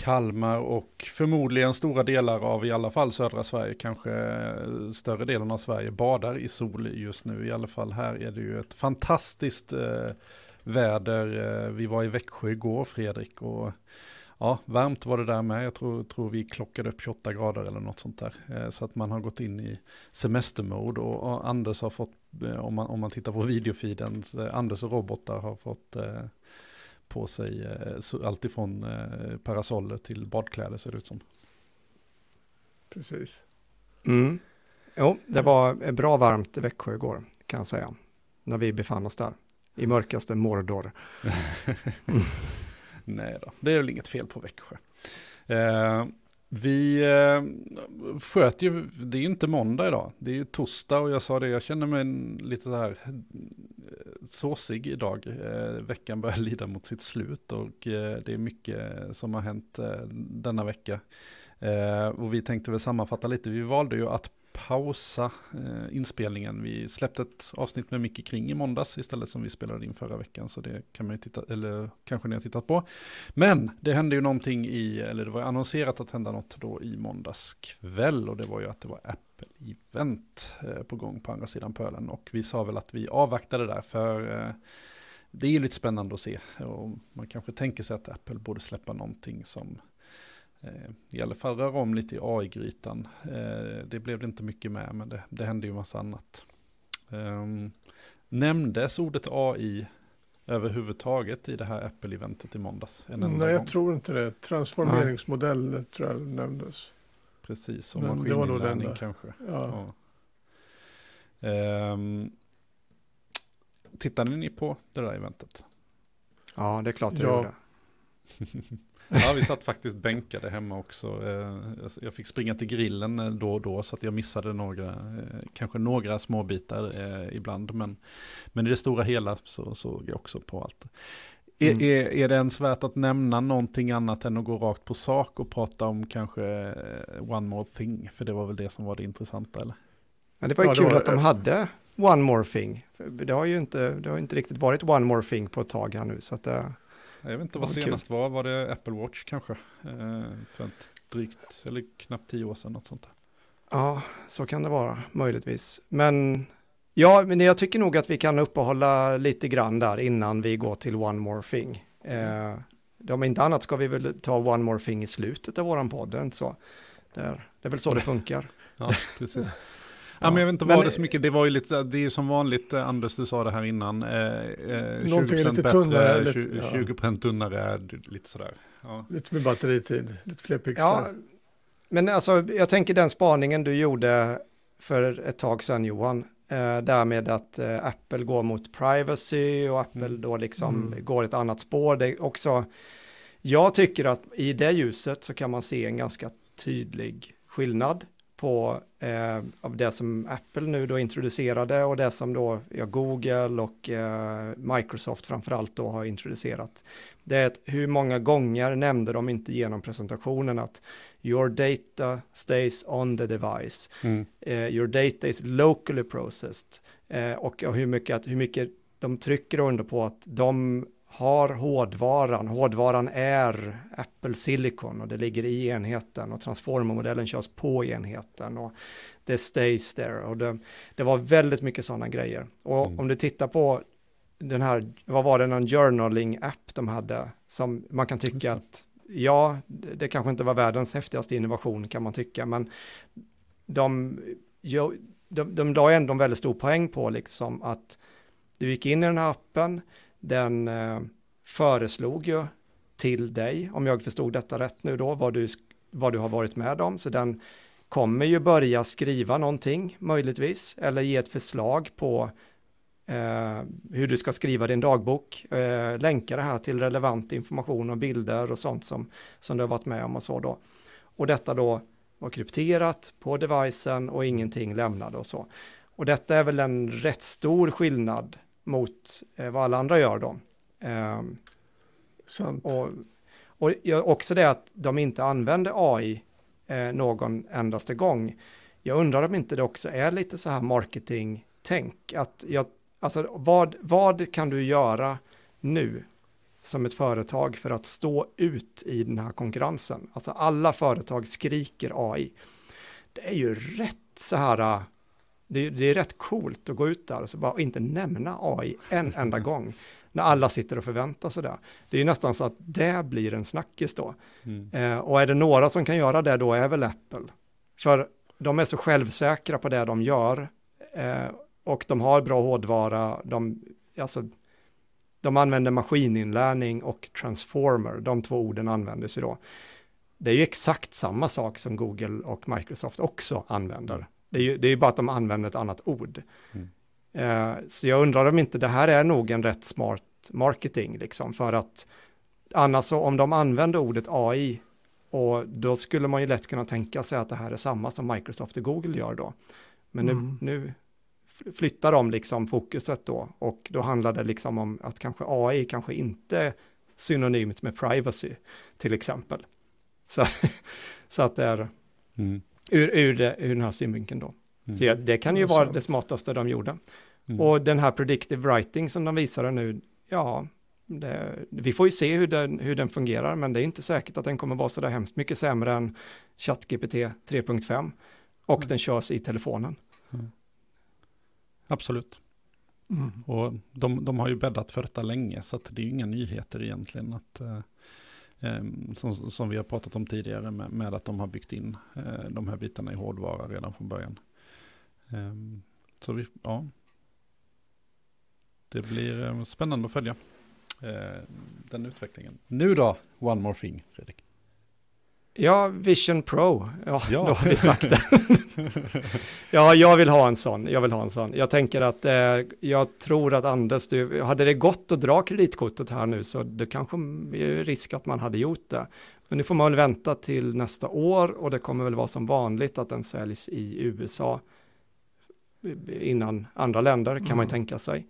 Kalmar och förmodligen stora delar av i alla fall södra Sverige, kanske eh, större delen av Sverige badar i sol just nu. I alla fall här är det ju ett fantastiskt eh, väder. Eh, vi var i Växjö igår Fredrik och ja, varmt var det där med. Jag tror, tror vi klockade upp 28 grader eller något sånt där. Eh, så att man har gått in i semestermode och, och Anders har fått, eh, om man, om man tittar på videofeeden, eh, Anders och robotar har fått eh, på sig eh, alltifrån eh, parasoller till badkläder ser det ut som. Precis. Mm. Jo, det var bra varmt i Växjö igår kan jag säga. När vi befann oss där. I mörkaste Mordor. Nej då, det är väl inget fel på Växjö. Eh, vi eh, sköt ju, det är ju inte måndag idag, det är ju torsdag och jag sa det, jag känner mig lite så här eh, såsig idag. Eh, veckan börjar lida mot sitt slut och eh, det är mycket som har hänt eh, denna vecka. Eh, och vi tänkte väl sammanfatta lite, vi valde ju att pausa eh, inspelningen. Vi släppte ett avsnitt med Micke Kring i måndags istället som vi spelade in förra veckan. Så det kan man ju titta, eller kanske ni har tittat på. Men det hände ju någonting i, eller det var annonserat att hända något då i måndags kväll. Och det var ju att det var Apple-event eh, på gång på andra sidan pölen. Och vi sa väl att vi avvaktade där för eh, det är ju lite spännande att se. Och man kanske tänker sig att Apple borde släppa någonting som i alla fall röra om lite i AI-grytan. Eh, det blev det inte mycket med, men det, det hände ju massa annat. Um, nämndes ordet AI överhuvudtaget i det här Apple-eventet i måndags? Nej, jag tror inte det. Transformeringsmodell Nej. tror jag nämndes. Precis, och maskininlärning kanske. Ja. ja. Um, tittade ni på det där eventet? Ja, det är klart jag ja. gjorde. Ja, vi satt faktiskt bänkade hemma också. Eh, jag fick springa till grillen eh, då och då så att jag missade några, eh, kanske några små bitar ibland. Men, men i det stora hela så såg jag också på allt. Mm. Är, är, är det ens värt att nämna någonting annat än att gå rakt på sak och prata om kanske One More Thing? För det var väl det som var det intressanta eller? Ja, det var ju ja, kul var... att de hade One More Thing. Det har ju inte, det har inte riktigt varit One More Thing på ett tag här nu. Så att, jag vet inte vad senast kul. var, var det Apple Watch kanske? Eh, för ett drygt, eller knappt tio år sedan, något sånt där. Ja, så kan det vara, möjligtvis. Men ja, men jag tycker nog att vi kan uppehålla lite grann där innan vi går till One More Thing. Eh, om inte annat ska vi väl ta One More Thing i slutet av våran podd, inte så? Det är, det är väl så det funkar. ja, precis. Ja, men jag vet inte vad det så mycket, det var ju lite, det är som vanligt, eh, Anders du sa det här innan, eh, 20% eh, lite bättre, tunnare, 20, lite, 20 tunnare, lite sådär. Ja. Lite med batteritid, lite fler pixlar. Ja, men alltså jag tänker den spaningen du gjorde för ett tag sedan Johan, eh, därmed att eh, Apple går mot privacy och Apple mm. då liksom mm. går ett annat spår. Det också, jag tycker att i det ljuset så kan man se en ganska tydlig skillnad på eh, av det som Apple nu då introducerade och det som då ja, Google och eh, Microsoft framförallt då har introducerat. Det är att hur många gånger nämnde de inte genom presentationen att your data stays on the device, mm. eh, your data is locally processed eh, och, och hur, mycket, hur mycket de trycker under på att de har hårdvaran. Hårdvaran är Apple Silicon och det ligger i enheten och transformermodellen körs på enheten och det stays there. Och det, det var väldigt mycket sådana grejer. Och mm. om du tittar på den här, vad var det, någon journaling-app de hade som man kan tycka att ja, det kanske inte var världens häftigaste innovation kan man tycka, men de, de, de, de la ändå en väldigt stor poäng på liksom att du gick in i den här appen, den eh, föreslog ju till dig, om jag förstod detta rätt nu då, vad du, vad du har varit med om. Så den kommer ju börja skriva någonting möjligtvis, eller ge ett förslag på eh, hur du ska skriva din dagbok, eh, länka det här till relevant information och bilder och sånt som, som du har varit med om och så då. Och detta då var krypterat på devicen och ingenting lämnade och så. Och detta är väl en rätt stor skillnad mot eh, vad alla andra gör då. Eh, Sant. Och, och också det att de inte använder AI eh, någon endaste gång. Jag undrar om inte det också är lite så här marketing-tänk. Att jag, alltså vad, vad kan du göra nu som ett företag för att stå ut i den här konkurrensen. Alltså alla företag skriker AI. Det är ju rätt så här, det är, det är rätt coolt att gå ut där och så bara inte nämna AI en enda gång när alla sitter och förväntar sig det. Det är ju nästan så att det blir en snackis då. Mm. Eh, och är det några som kan göra det då är väl Apple. För de är så självsäkra på det de gör eh, och de har bra hårdvara. De, alltså, de använder maskininlärning och transformer, de två orden användes ju då. Det är ju exakt samma sak som Google och Microsoft också använder. Det är ju, det är bara att de använder ett annat ord. Mm. Eh, så jag undrar om inte det här är nog en rätt smart marketing, liksom, för att annars så om de använder ordet AI och då skulle man ju lätt kunna tänka sig att det här är samma som Microsoft och Google gör då. Men mm. nu, nu flyttar de liksom fokuset då och då handlar det liksom om att kanske AI kanske inte är synonymt med privacy till exempel. Så, så att det är mm. Ur, ur, det, ur den här synvinkeln då. Mm. Så ja, det kan ju vara det smartaste de gjorde. Mm. Och den här predictive writing som de visade nu, ja, det, vi får ju se hur den, hur den fungerar, men det är inte säkert att den kommer vara så där hemskt mycket sämre än ChatGPT 3.5 och mm. den körs i telefonen. Mm. Absolut. Mm. Och de, de har ju bäddat för detta länge, så att det är ju inga nyheter egentligen. Att, eh, Ehm, som, som, vi har pratat om tidigare med, med att de har byggt in eh, de här bitarna i hårdvara redan från början. Eh, så vi, ja. Det blir eh, spännande att följa eh, den utvecklingen. Nu då, one more thing, Fredrik. Ja, Vision Pro. Ja, ja. då har vi sagt det. ja, jag vill ha en sån. Jag vill ha en sån. Jag tänker att eh, jag tror att Anders, du, hade det gått att dra kreditkortet här nu så det kanske är risk att man hade gjort det. Men nu får man väl vänta till nästa år och det kommer väl vara som vanligt att den säljs i USA innan andra länder kan mm. man ju tänka sig.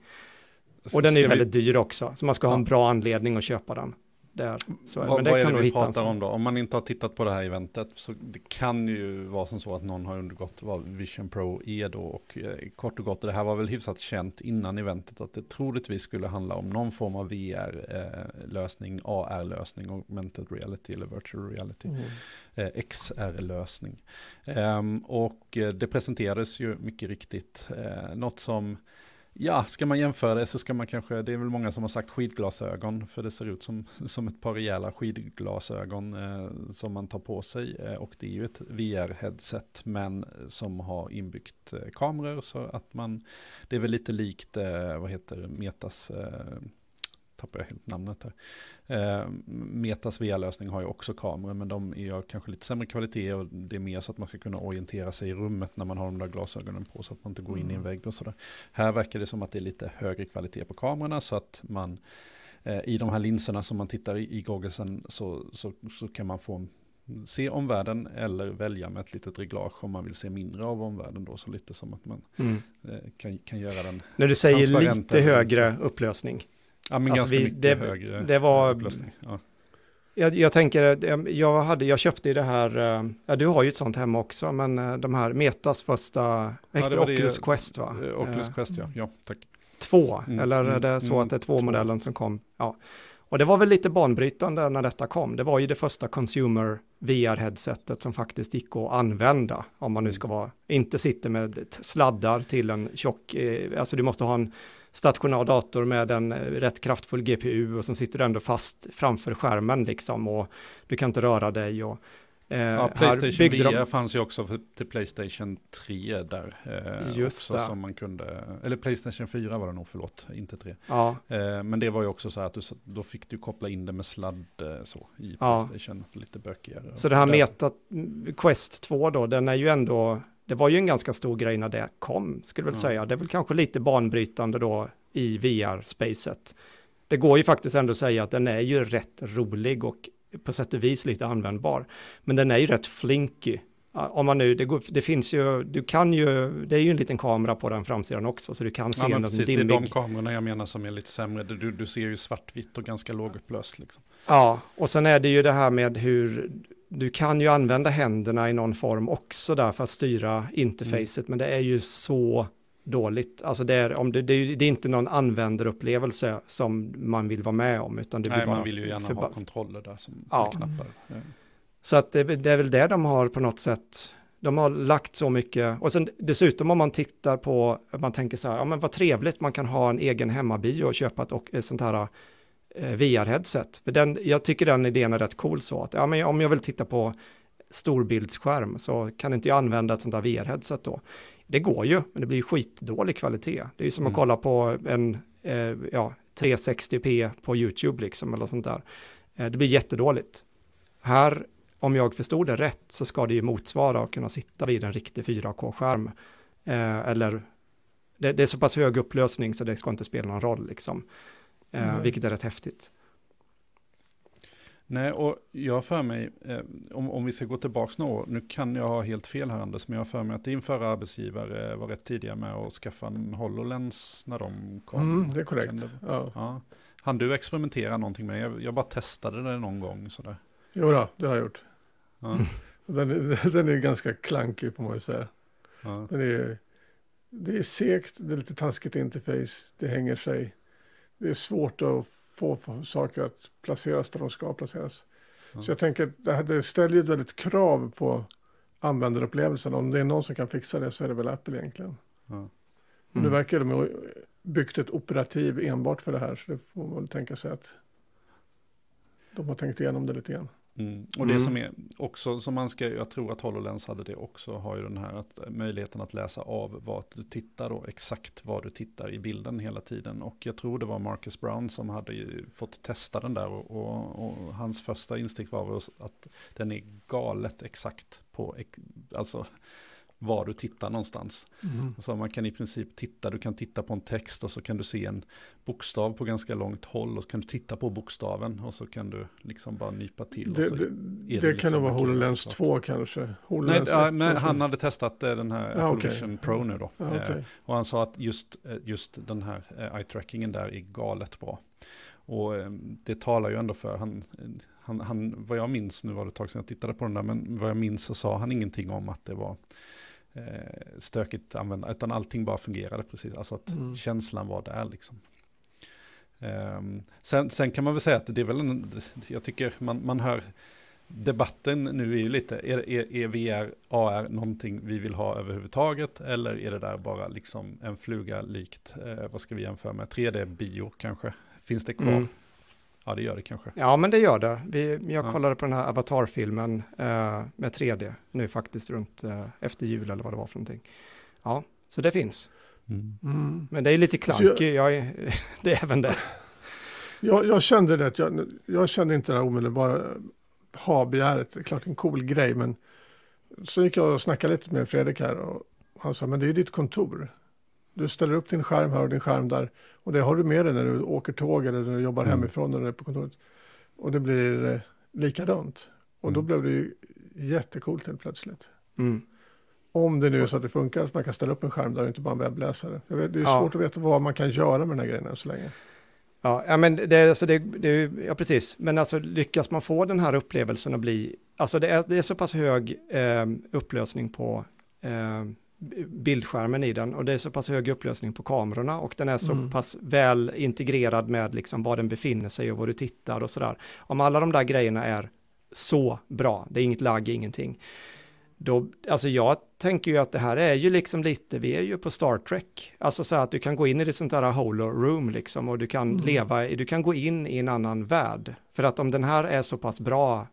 Och den är väldigt vi... dyr också, så man ska ha en bra anledning att köpa den där. Så, vad, men det vad är det vi pratar om då? Om man inte har tittat på det här eventet så det kan ju vara som så att någon har undergått vad Vision Pro är då och eh, kort och gott, det här var väl hyfsat känt innan eventet att det troligtvis skulle handla om någon form av VR-lösning, eh, AR-lösning, augmented reality eller virtual reality, mm. eh, XR-lösning. Ehm, och eh, det presenterades ju mycket riktigt eh, något som Ja, ska man jämföra det så ska man kanske, det är väl många som har sagt skidglasögon, för det ser ut som, som ett par rejäla skidglasögon eh, som man tar på sig. Eh, och det är ju ett VR-headset, men som har inbyggt eh, kameror så att man, det är väl lite likt, eh, vad heter Metas eh, tappar jag helt namnet här. Eh, Metas VR-lösning har ju också kameror, men de är kanske lite sämre kvalitet och det är mer så att man ska kunna orientera sig i rummet när man har de där glasögonen på så att man inte går in mm. i en mm. vägg och sådär. Här verkar det som att det är lite högre kvalitet på kamerorna så att man eh, i de här linserna som man tittar i, i gogglesen så, så, så kan man få se omvärlden eller välja med ett litet reglage om man vill se mindre av omvärlden då, så lite som att man mm. eh, kan, kan göra den När du säger lite högre upplösning, Ja, men alltså ganska vi, mycket det, högre det var, upplösning. Ja. Jag, jag, tänker, jag, hade, jag köpte ju det här, eh, ja du har ju ett sånt hemma också, men eh, de här Metas första, ja, det Oculus det, Quest va? Eh, Oculus Quest ja, ja tack. Två, mm, eller är det mm, så mm, att det är två, två modellen som kom? Ja. Och det var väl lite banbrytande när detta kom. Det var ju det första consumer VR-headsetet som faktiskt gick att använda. Om man nu ska vara, inte sitter med sladdar till en tjock, alltså du måste ha en stationär dator med en eh, rätt kraftfull GPU och sen sitter du ändå fast framför skärmen liksom och du kan inte röra dig och Eh, ja, Playstation VR de... fanns ju också för, till Playstation 3 där. Eh, Just det. Som man kunde, eller Playstation 4 var det nog, förlåt, inte 3. Ja. Eh, men det var ju också så att du, då fick du koppla in det med sladd eh, så i Playstation, ja. lite bökigare. Så det här Meta Quest 2 då, den är ju ändå det var ju en ganska stor grej när det kom, skulle jag väl säga. Det är väl kanske lite banbrytande då i VR-spacet. Det går ju faktiskt ändå att säga att den är ju rätt rolig och på sätt och vis lite användbar. Men den är ju rätt flinky. Om man nu, det, går, det finns ju, du kan ju, det är ju en liten kamera på den framsidan också, så du kan se ja, en precis, dimmig. Det är de kamerorna jag menar som är lite sämre. Du, du ser ju svartvitt och ganska lågupplöst. Liksom. Ja, och sen är det ju det här med hur du kan ju använda händerna i någon form också där för att styra interfacet, mm. men det är ju så dåligt. Alltså det är, om det, det, är, det är inte någon användarupplevelse som man vill vara med om, utan det blir Nej, bara man vill ju gärna ha kontroller där som Ja. knappar. Ja. Så att det, det är väl det de har på något sätt, de har lagt så mycket, och sen dessutom om man tittar på, man tänker så här, ja men vad trevligt, man kan ha en egen hemmabio och köpa ett, och, ett sånt här VR-headset. För den, jag tycker den idén är rätt cool så att, ja men om jag vill titta på storbildsskärm så kan inte jag använda ett sånt här VR-headset då. Det går ju, men det blir skitdålig kvalitet. Det är ju som att Mm. kolla på en eh, ja, 360p på YouTube liksom, eller sånt där. Eh, det blir jättedåligt. Här, om jag förstod det rätt, så ska det ju motsvara att kunna sitta vid en riktig 4K-skärm. Eh, eller, det, det är så pass hög upplösning så det ska inte spela någon roll liksom. Eh, Nej. vilket är rätt häftigt. Nej, och jag har för mig, eh, om, om vi ska gå tillbaka några år, nu kan jag ha helt fel här Anders, men jag har för mig att din förra arbetsgivare var rätt tidiga med att skaffa en HoloLens när de kom. Mm, det är korrekt. Det- Ja. Ja. Han du experimentera någonting med? Jag, jag bara testade det någon gång sådär. Jo då, det har jag gjort. Ja, Den är, den är ganska klankig man ju säga. ja, Den är, det är segt, det är lite taskigt interface, det hänger sig. Det är svårt att få saker att placeras där de ska placeras. Ja. Så jag tänker att det, här, det ställer ju ett väldigt krav på användarupplevelsen. Om det är någon som kan fixa det så är det väl Apple egentligen. ja. Nu Mm. verkar de ha byggt ett operativ enbart för det här, så det får man väl tänka sig att de har tänkt igenom det lite grann. Mm. Och det Mm. som är också, som man ska, jag tror att HoloLens hade det också, har ju den här att, eh, möjligheten att läsa av vad du tittar då, exakt vad du tittar i bilden hela tiden. Och jag tror det var Marcus Brown som hade fått testa den där och, och, och hans första instinkt var att den är galet exakt på, alltså var du tittar någonstans. Alltså man kan i princip titta, du kan titta på en text och så kan du se en bokstav på ganska långt håll och så kan du titta på bokstaven och så kan du liksom bara nypa till. Det, det, det, det kan liksom nog vara markerat HoloLens klart. 2 kanske. Nej, HoloLens ja, 1 men han hade testat eh, den här Ja, Apple. Vision Pro nu då. Ja, Eh, okej. Och han sa att just, eh, just den här eh, eye-trackingen där är galet bra. Och eh, det talar ju ändå för, han, han, han, vad jag minns, nu var det ett tag sedan jag tittade på den där, men vad jag minns så sa han ingenting om att det var eh, stökigt använda, utan allting bara fungerade precis, alltså att Mm. känslan var där liksom. Ehm, sen, sen kan man väl säga att det är väl en, jag tycker man, man hör, debatten nu är ju lite, är, är, är VR, AR någonting vi vill ha överhuvudtaget? Eller är det där bara liksom en fluga likt, eh, vad ska vi jämföra med, 3D-bio kanske? Finns det kvar? Mm. Ja, det gör det kanske. Ja, men det gör det. Vi, jag Ja. kollade på den här Avatar-filmen eh, med 3D nu faktiskt runt eh, efter jul eller vad det var för någonting. Ja, så det finns. Mm. Men det är lite jag- klankig, jag är, det är även det. Jag, jag kände det, att jag, jag kände inte det här omedelbara ha-begäret, det är klart en cool grej, men så gick jag och snackade lite med Fredrik här och han sa, men det är ju ditt kontor. Du ställer upp din skärm här och din skärm där och det har du med dig när du åker tåg eller när du jobbar Mm. hemifrån eller på kontoret. Och det blir eh, likadant. Och då Mm. blev det ju jättekult helt plötsligt. Mm. Om det nu är så att det funkar, att man kan ställa upp en skärm där och inte bara en webbläsare. Vet, det är Ja. svårt att veta vad man kan göra med den här grejen än så länge. Ja, ja, men det, alltså det, det, ja, precis. Men alltså lyckas man få den här upplevelsen att bli, alltså det är, det är så pass hög eh, upplösning på eh, bildskärmen i den och det är så pass hög upplösning på kamerorna och den är så Mm. pass väl integrerad med liksom var den befinner sig och var du tittar och sådär. Om alla de där grejerna är så bra, det är inget lagg, ingenting. Då, alltså jag tänker ju att det här är ju liksom lite, vi är ju på Star Trek. Alltså så att du kan gå in i det sånt här holo room liksom och du kan Mm. leva, i- du kan gå in i en annan värld. För att om den här är så pass bra,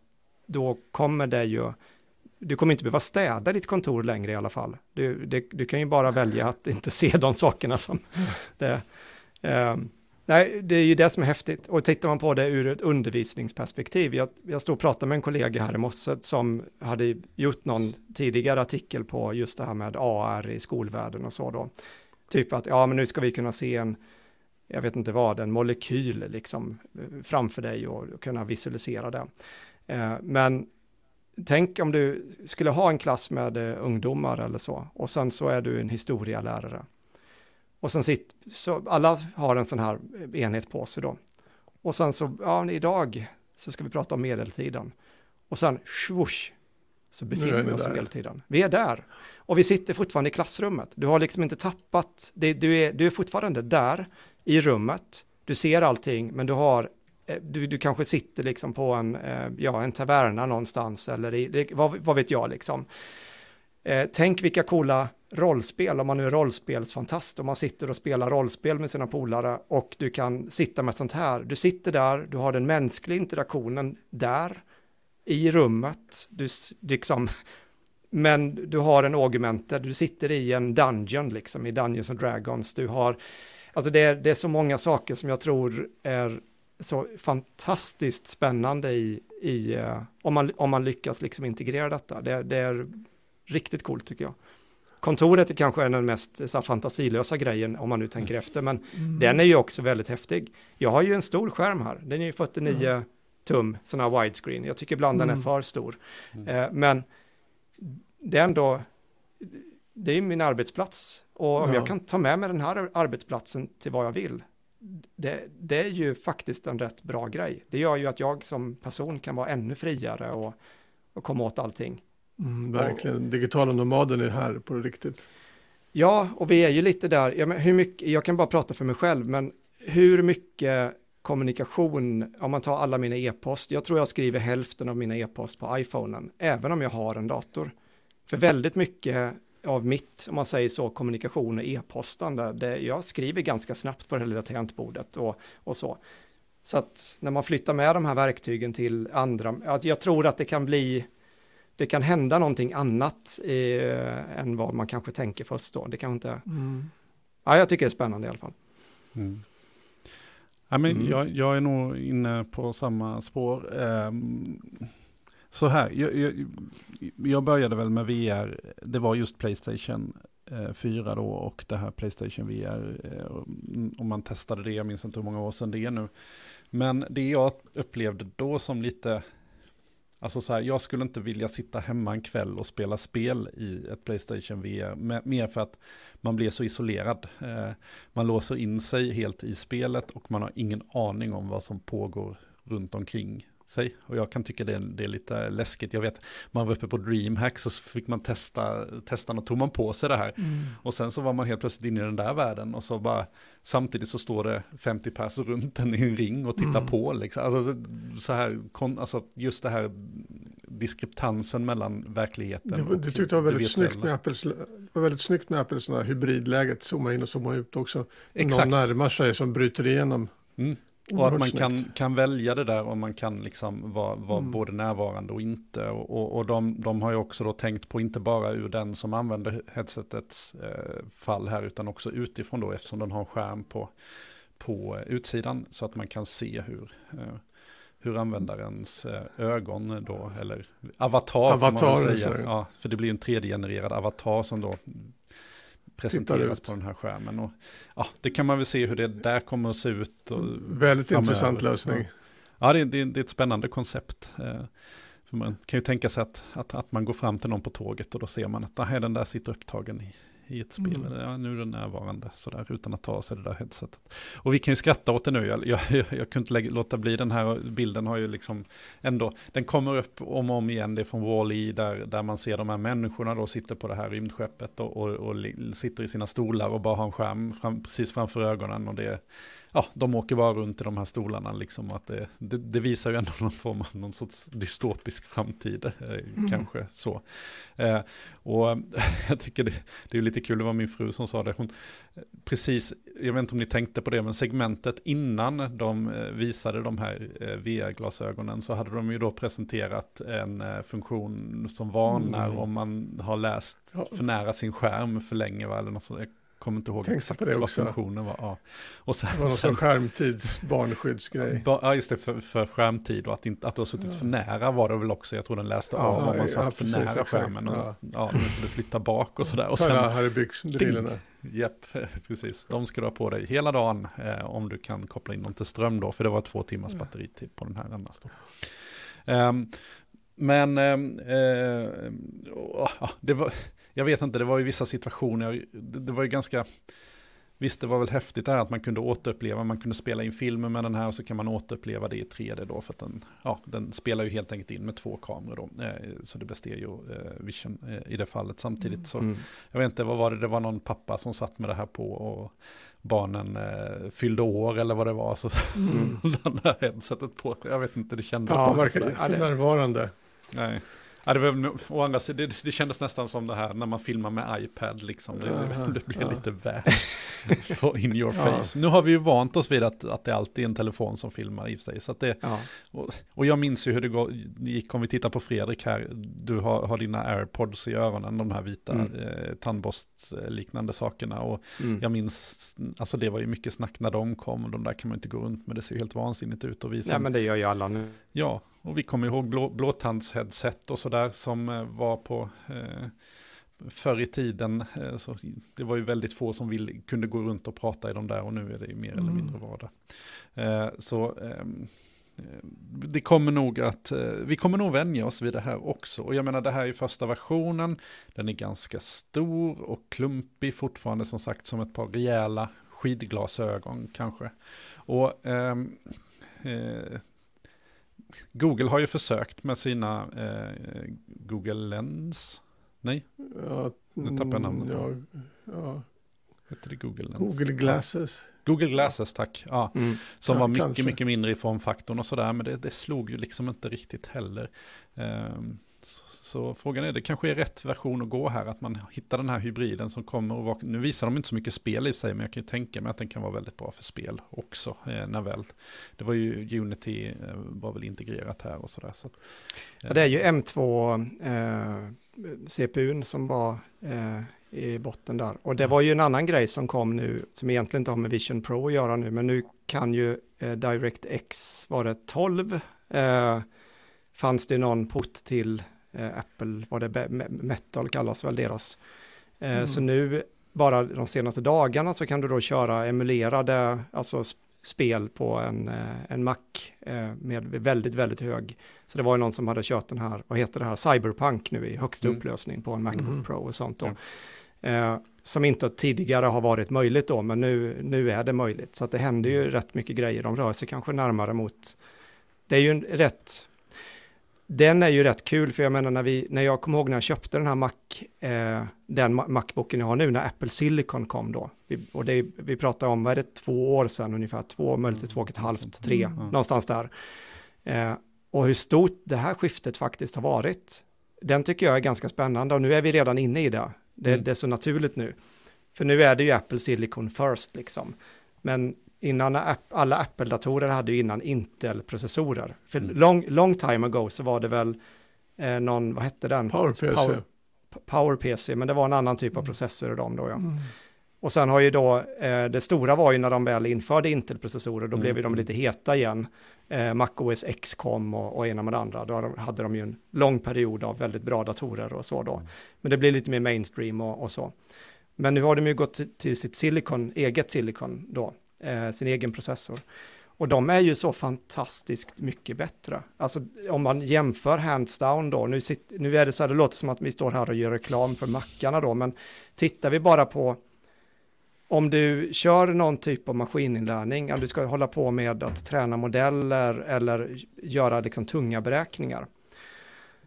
då kommer det ju, du kommer inte behöva städa ditt kontor längre i alla fall. Du, det, du kan ju bara välja att inte se de sakerna som det. ehm, nej, det är ju det som är häftigt. Och tittar man på det ur ett undervisningsperspektiv, jag, jag stod och pratade med en kollega här i morse som hade gjort någon tidigare artikel på just det här med AR i skolvärlden och så då. Typ att, ja men nu ska vi kunna se en, jag vet inte vad, en molekyl liksom eh, framför dig och, och kunna visualisera det. Eh, men tänk om du skulle ha en klass med eh, ungdomar eller så, och sen så är du en historielärare. Och sen sitt, så alla har en sån här enhet på sig då. Och sen så, ja idag så ska vi prata om medeltiden. Och sen swoosh, så befinner vi oss där. hela tiden. Vi är där. Och vi sitter fortfarande i klassrummet. Du har liksom inte tappat, det, du, är, du är fortfarande där i rummet. Du ser allting, men du har, eh, Eh, du, du kanske sitter liksom på en, eh, ja, en taverna någonstans eller i, det, vad, vad vet jag liksom. Eh, tänk vilka coola rollspel, om man nu är rollspelsfantast, om man sitter och spelar rollspel med sina polare och du kan sitta med sånt här. Du sitter där, du har den mänskliga interaktionen där, i rummet, du liksom, men du har en augmented, du sitter i en dungeon liksom, i Dungeons and Dragons, du har, alltså det är, det är så många saker som jag tror är så fantastiskt spännande i, i eh, om, man, om man lyckas liksom integrera detta. Det, det är riktigt coolt tycker jag. Kontoret är kanske den mest så här, fantasilösa grejen om man nu tänker efter, men den är ju också väldigt häftig. Jag har ju en stor skärm här, den är ju 49 tum, sån här widescreen. Jag tycker ibland den är Mm. för stor. Mm. Eh, men det är ändå, det är ju min arbetsplats. Och om Ja. jag kan ta med mig den här arbetsplatsen till vad jag vill, det, det är ju faktiskt en rätt bra grej. Det gör ju att jag som person kan vara ännu friare och, och komma åt allting. Mm, verkligen, digitala nomaden är här på riktigt. Ja, och vi är ju lite där, ja, men hur mycket, jag kan bara prata för mig själv, men hur mycket kommunikation, om man tar alla mina e-post, jag tror jag skriver hälften av mina e-post på iPhonen, även om jag har en dator. För väldigt mycket av mitt, om man säger så, kommunikation och e-postande, det, jag skriver ganska snabbt på det här lilla tangentbordet och, och så. Så att när man flyttar med de här verktygen till andra, att jag tror att det kan bli, det kan hända någonting annat eh, än vad man kanske tänker först då. Det kan inte, Mm. ja jag tycker det är spännande i alla fall. Mm. Ja, men Mm. jag, jag är nog inne på samma spår. Ehm, så här, jag, jag, jag började väl med VR, det var just Playstation eh, 4 då och det här Playstation VR, eh, mm, om man testade det, jag minns inte hur många år sedan det är nu. Men det jag upplevde då som lite, alltså så här, jag skulle inte vilja sitta hemma en kväll och spela spel i ett Playstation VR, mer för att man blir så isolerad. Eh, man låser in sig helt i spelet och man har ingen aning om vad som pågår runt omkring sig. Och jag kan tycka det är, det är lite läskigt. Jag vet, man var uppe på DreamHack så fick man testa, testa och tog man på sig det här. Och sen så var man helt plötsligt inne i den där världen och så bara samtidigt så står det 50 pers runt en i en ring och tittar Mm. på. Liksom. Alltså, så här, kon, alltså just det här diskreptansen mellan verkligheten Det, och det tyckte jag var väldigt snyggt med Apples, det var väldigt snyggt med Apples hybridläget, zooma in och zooma ut också. Exakt. Någon närmar sig som bryter igenom. Mm. Och att man kan, kan välja det där och man kan liksom vara, vara Mm. både närvarande och inte. Och, och, och de, de har ju också då tänkt på inte bara ur den som använder headsetets eh, fall här utan också utifrån då eftersom den har en skärm på, på utsidan så att man kan se hur, eh, hur användarens eh, ögon då, eller avatar, man Avatar, väl säga. Ja, för det blir en 3D-genererad avatar som då presenteras på den här skärmen. Och, ja, det kan man väl se hur det där kommer att se ut. Och, Väldigt framöver. intressant lösning. Ja, det, det, det är ett spännande koncept. Eh, för man kan ju tänka sig att, att, att man går fram till någon på tåget och då ser man att nej, den där sitter upptagen i, i ett spel. Mm. Eller, ja, nu är den närvarande sådär utan att ta sig det där headsetet. Och vi kan ju skratta åt det nu. Jag, jag, jag, jag kunde inte lägga, låta bli den här bilden har ju liksom ändå, den kommer upp om och om igen. Det är från Wall-E där, där man ser de här människorna då sitter på det här rymdskeppet och, och, och sitter i sina stolar och bara har en skärm fram, precis framför ögonen. Och det, ja, de åker bara runt i de här stolarna liksom. Att det, det, det visar ju ändå någon form av någon sorts dystopisk framtid, eh, kanske så. Eh, och jag tycker det, det är lite kul, det var min fru som sa det. Hon, precis, jag vet inte om ni tänkte på det, men segmentet innan de eh, visade de här eh, VR-glasögonen så hade de ju då presenterat en eh, funktion som varnar Mm. om man har läst för nära sin skärm för länge, va? eller något sånt. Kommer inte ihåg Tänkte exakt vad också. funktionen var. Ja. Och sen, Det var någon sen, sån skärmtid, barnskyddsgrej. Ba- Ja, just det, för, för skärmtid och att, inte, att du har suttit för nära var det väl också. Jag tror den läste Ja, av om ja, man satt ja, för precis, nära skärmen. Och, Ja. ja. nu får du flytta bak och sådär. Och sen, här är byxdrillerna. japp, precis, de ska du ha på dig hela dagen eh, om du kan koppla in dem till ström då, för det var två timmars Ja. batteritid på den här annars då. Ehm, men ehm, eh, åh, ja, det var, jag vet inte, det var ju vissa situationer, det, det var ju ganska, Visst, det var väl häftigt det här att man kunde återuppleva, man kunde spela in filmer med den här och så kan man återuppleva det i 3D då, för att den, ja, den spelar ju helt enkelt in med två kameror då, eh, så det blir stereo eh, vision eh, i det fallet samtidigt. Så Mm. jag vet inte, vad var det, det var någon pappa som satt med det här på och barnen eh, fyllde år eller vad det var, så Mm. den här headsetet på, jag vet inte, det kändes Ja, verkar ja, jättenärvarande. Nej. Ja, det, var, å andra sidan, det, det kändes nästan som det här när man filmar med iPad, liksom. det, Aha, det blev ja. lite väl så in your face. Nu har vi ju vant oss vid att, att det alltid är en telefon som filmar i sig. Så det, och, och jag minns ju hur det går, gick, om vi tittar på Fredrik här, du har, har dina airpods i öronen, de här vita Mm. eh, tandborstliknande sakerna. Och Mm. jag minns, alltså det var ju mycket snack när de kom, de där kan man inte gå runt med, det ser ju helt vansinnigt ut. Och vi som, ja, men det gör ju alla nu. Ja, och vi kommer ihåg blå, blåtandsheadset och sådär som eh, var på eh, förr i tiden. Eh, så det var ju väldigt få som vill, kunde gå runt och prata i de där och nu är det ju mer eller Mm. mindre vardag. Eh, så ehm, eh, det kommer nog att, eh, vi kommer nog vänja oss vid det här också. Och jag menar det här är första versionen, den är ganska stor och klumpig fortfarande som sagt som ett par rejäla skidglasögon kanske. Och ehm, eh, Google har ju försökt med sina eh, Google Lens. Nej, Ja, Nu tappar jag namnet mm, Ja, ja. heter det Google Lens? Google Glasses. Google Glasses, tack. Ja, Mm. som Ja, var mycket, kanske. mycket mindre i formfaktorn och sådär. Men det, det slog ju liksom inte riktigt heller. Ehm, så, så frågan är, det kanske är rätt version att gå här. Att man hittar den här hybriden som kommer och vara, nu visar de inte så mycket spel i sig. Men jag kan ju tänka mig att den kan vara väldigt bra för spel också. Eh, när väl, det var ju Unity eh, var väl integrerat här och sådär. Så, Ja, det är ju M2 eh, CPUn som var i botten där. Och det var ju en annan grej som kom nu, som egentligen inte har med Vision Pro att göra nu, men nu kan ju eh, DirectX, var det 12, eh, fanns det någon port till eh, Apple, var det Metal kallas väl deras. Eh, Mm. Så nu, bara de senaste dagarna så kan du då köra emulerade, alltså sp- spel på en, eh, en Mac eh, med väldigt, väldigt hög så det var ju någon som hade kört den här, vad heter det här, Cyberpunk nu i högsta Mm. upplösning på en Macbook Mhm. Pro och sånt då. Eh, som inte tidigare har varit möjligt då, men nu, nu är det möjligt. Så att det händer ju rätt mycket grejer, de rör sig kanske närmare mot, det är ju en rätt, den är ju rätt kul, för jag menar när, vi, när jag kommer ihåg när jag köpte den här Mac, eh, den Ma- Macbooken jag har nu, när Apple Silicon kom då, vi, och det, vi pratar om, vad är det, två år sedan ungefär, två, möjligtvis två och ett halvt, tre, Mm. någonstans där. Eh, och hur stort det här skiftet faktiskt har varit, den tycker jag är ganska spännande och nu är vi redan inne i det. Det, Mm. det är så naturligt nu. För nu är det ju Apple Silicon first liksom. Men innan alla Apple-datorer hade ju innan Intel-processorer. För Mm. long, long time ago så var det väl eh, någon, vad hette den? PowerPC. Power, PowerPC, men det var en annan typ av processor i dem då ja. Mm. Och sen har ju då, eh, det stora var ju när de väl införde Intel-processorer, då Mm. blev ju de lite heta igen. Eh, Mac OS X kom och, och ena med det andra, då hade de- ju en lång period av väldigt bra datorer och så då. Men det blir lite mer mainstream och, och så. Men nu har de ju gått till, sitt silikon, eget silikon då, eh, sin egen processor. Och de är ju så fantastiskt mycket bättre. Alltså om man jämför hands down då, nu, sitt, nu är det så här, det låter som att vi står här och gör reklam för mackarna då, men tittar vi bara på om du kör någon typ av maskininlärning, om du ska hålla på med att träna modeller eller göra liksom tunga beräkningar.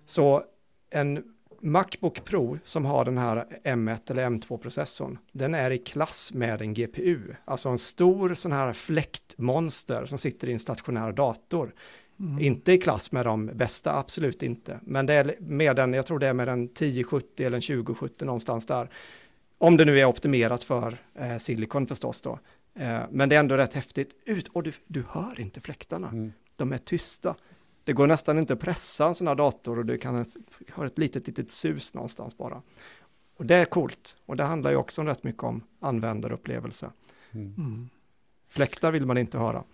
Så en Macbook Pro som har den här M1 eller M2-processorn, den är i klass med en GPU. Alltså en stor sån här fläktmonster som sitter i en stationär dator. Mm. Inte i klass med de bästa, absolut inte. Men det är med en, jag tror det är med en 1070 eller en 2070 någonstans där. Om det nu är optimerat för eh, silikon förstås då. Eh, men det är ändå rätt häftigt ut och du, du hör inte fläktarna. Mm. De är tysta. Det går nästan inte att pressa en sån här dator och du kan höra ett litet, litet sus någonstans bara. Och det är coolt. Och det handlar ju också rätt mycket om användarupplevelse. Mm. Mm. Fläktar vill man inte höra.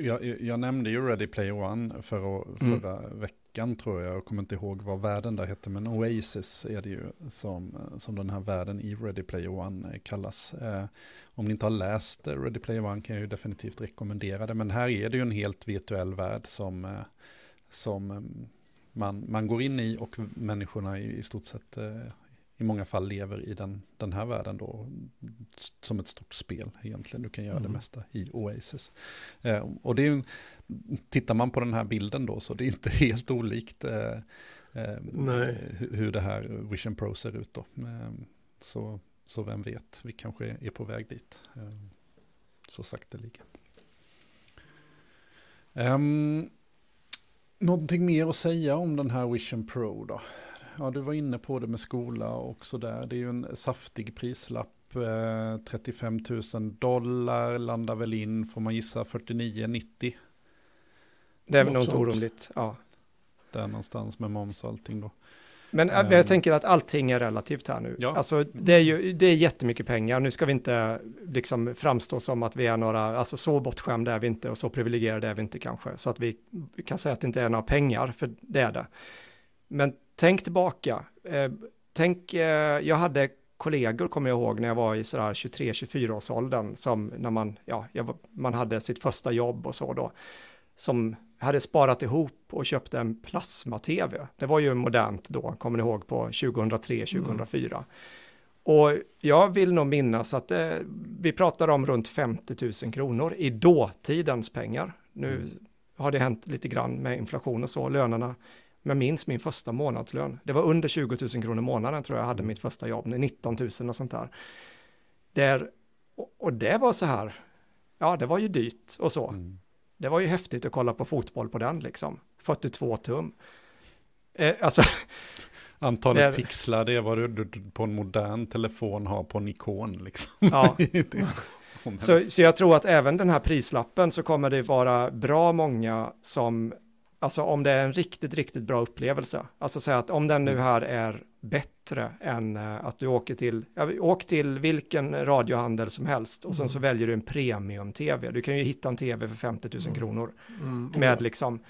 Jag, jag- nämnde ju Ready Player One förra, Mm. förra veckan tror jag. Jag kommer inte ihåg vad världen där hette. Men Oasis är det ju som, som den här världen i Ready Player One eh, kallas. Eh, om ni inte har läst eh, Ready Player One kan jag ju definitivt rekommendera det. Men här är det ju en helt virtuell värld som, eh, som eh, man, man går in i och människorna i, i stort sett eh, i många fall lever i den, den här världen då som ett stort spel egentligen. Du kan göra mm. det mesta i Oasis. Eh, och det är, tittar man på den här bilden då så det är inte helt olikt eh, eh, hur det här Vision Pro ser ut då. Eh, så, så vem vet, vi kanske är på väg dit. Eh, så sakteliga. Um, någonting mer att säga om den här Vision Pro då? Ja, du var inne på det med skola och sådär. Det är ju en saftig prislapp. Eh, 35 000 dollar landar väl in, får man gissa, 49,90. Det är väl inte orimligt, ja. Där någonstans med moms och allting då. Men um, jag tänker att allting är relativt här nu. Ja. Alltså det är ju, det är jättemycket pengar. Nu ska vi inte liksom framstå som att vi är några, alltså så bortskämda är vi inte och så privilegierade är vi inte kanske. Så att vi, vi kan säga att det inte är några pengar, för det är det. Men tänk tillbaka. Eh, tänk, eh, jag hade kollegor, kommer jag ihåg, när jag var i sådär 23-24 års åldern, som när man, ja, var, man hade sitt första jobb och så då, som hade sparat ihop och köpte en plasma-tv. Det var ju modernt då, kommer ni ihåg, på 2003-2004. Mm. Och jag vill nog minnas att det, eh, vi pratar om runt 50 000 kronor i dåtidens pengar. Nu mm. har det hänt lite grann med inflation och så, lönerna. Men minns min första månadslön. Det var under 20 000 kronor i månaden tror jag hade mitt första jobb, 19 000 och sånt där. Där, och det var så här, ja det var ju dyrt och så. Mm det var ju häftigt att kolla på fotboll på den liksom. 42 tum. Eh, alltså. Antalet det, pixlar, det är vad du på en modern telefon har på en ikon liksom. Ja. så, så jag tror att även den här prislappen så kommer det vara bra många som, alltså om det är en riktigt, riktigt bra upplevelse, alltså säga att om den nu mm. här är bättre än uh, att du åker till, ja, åk till vilken radiohandel som helst och sen mm. så väljer du en premium-tv. Du kan ju hitta en tv för 50 000 mm. kronor mm. med liksom,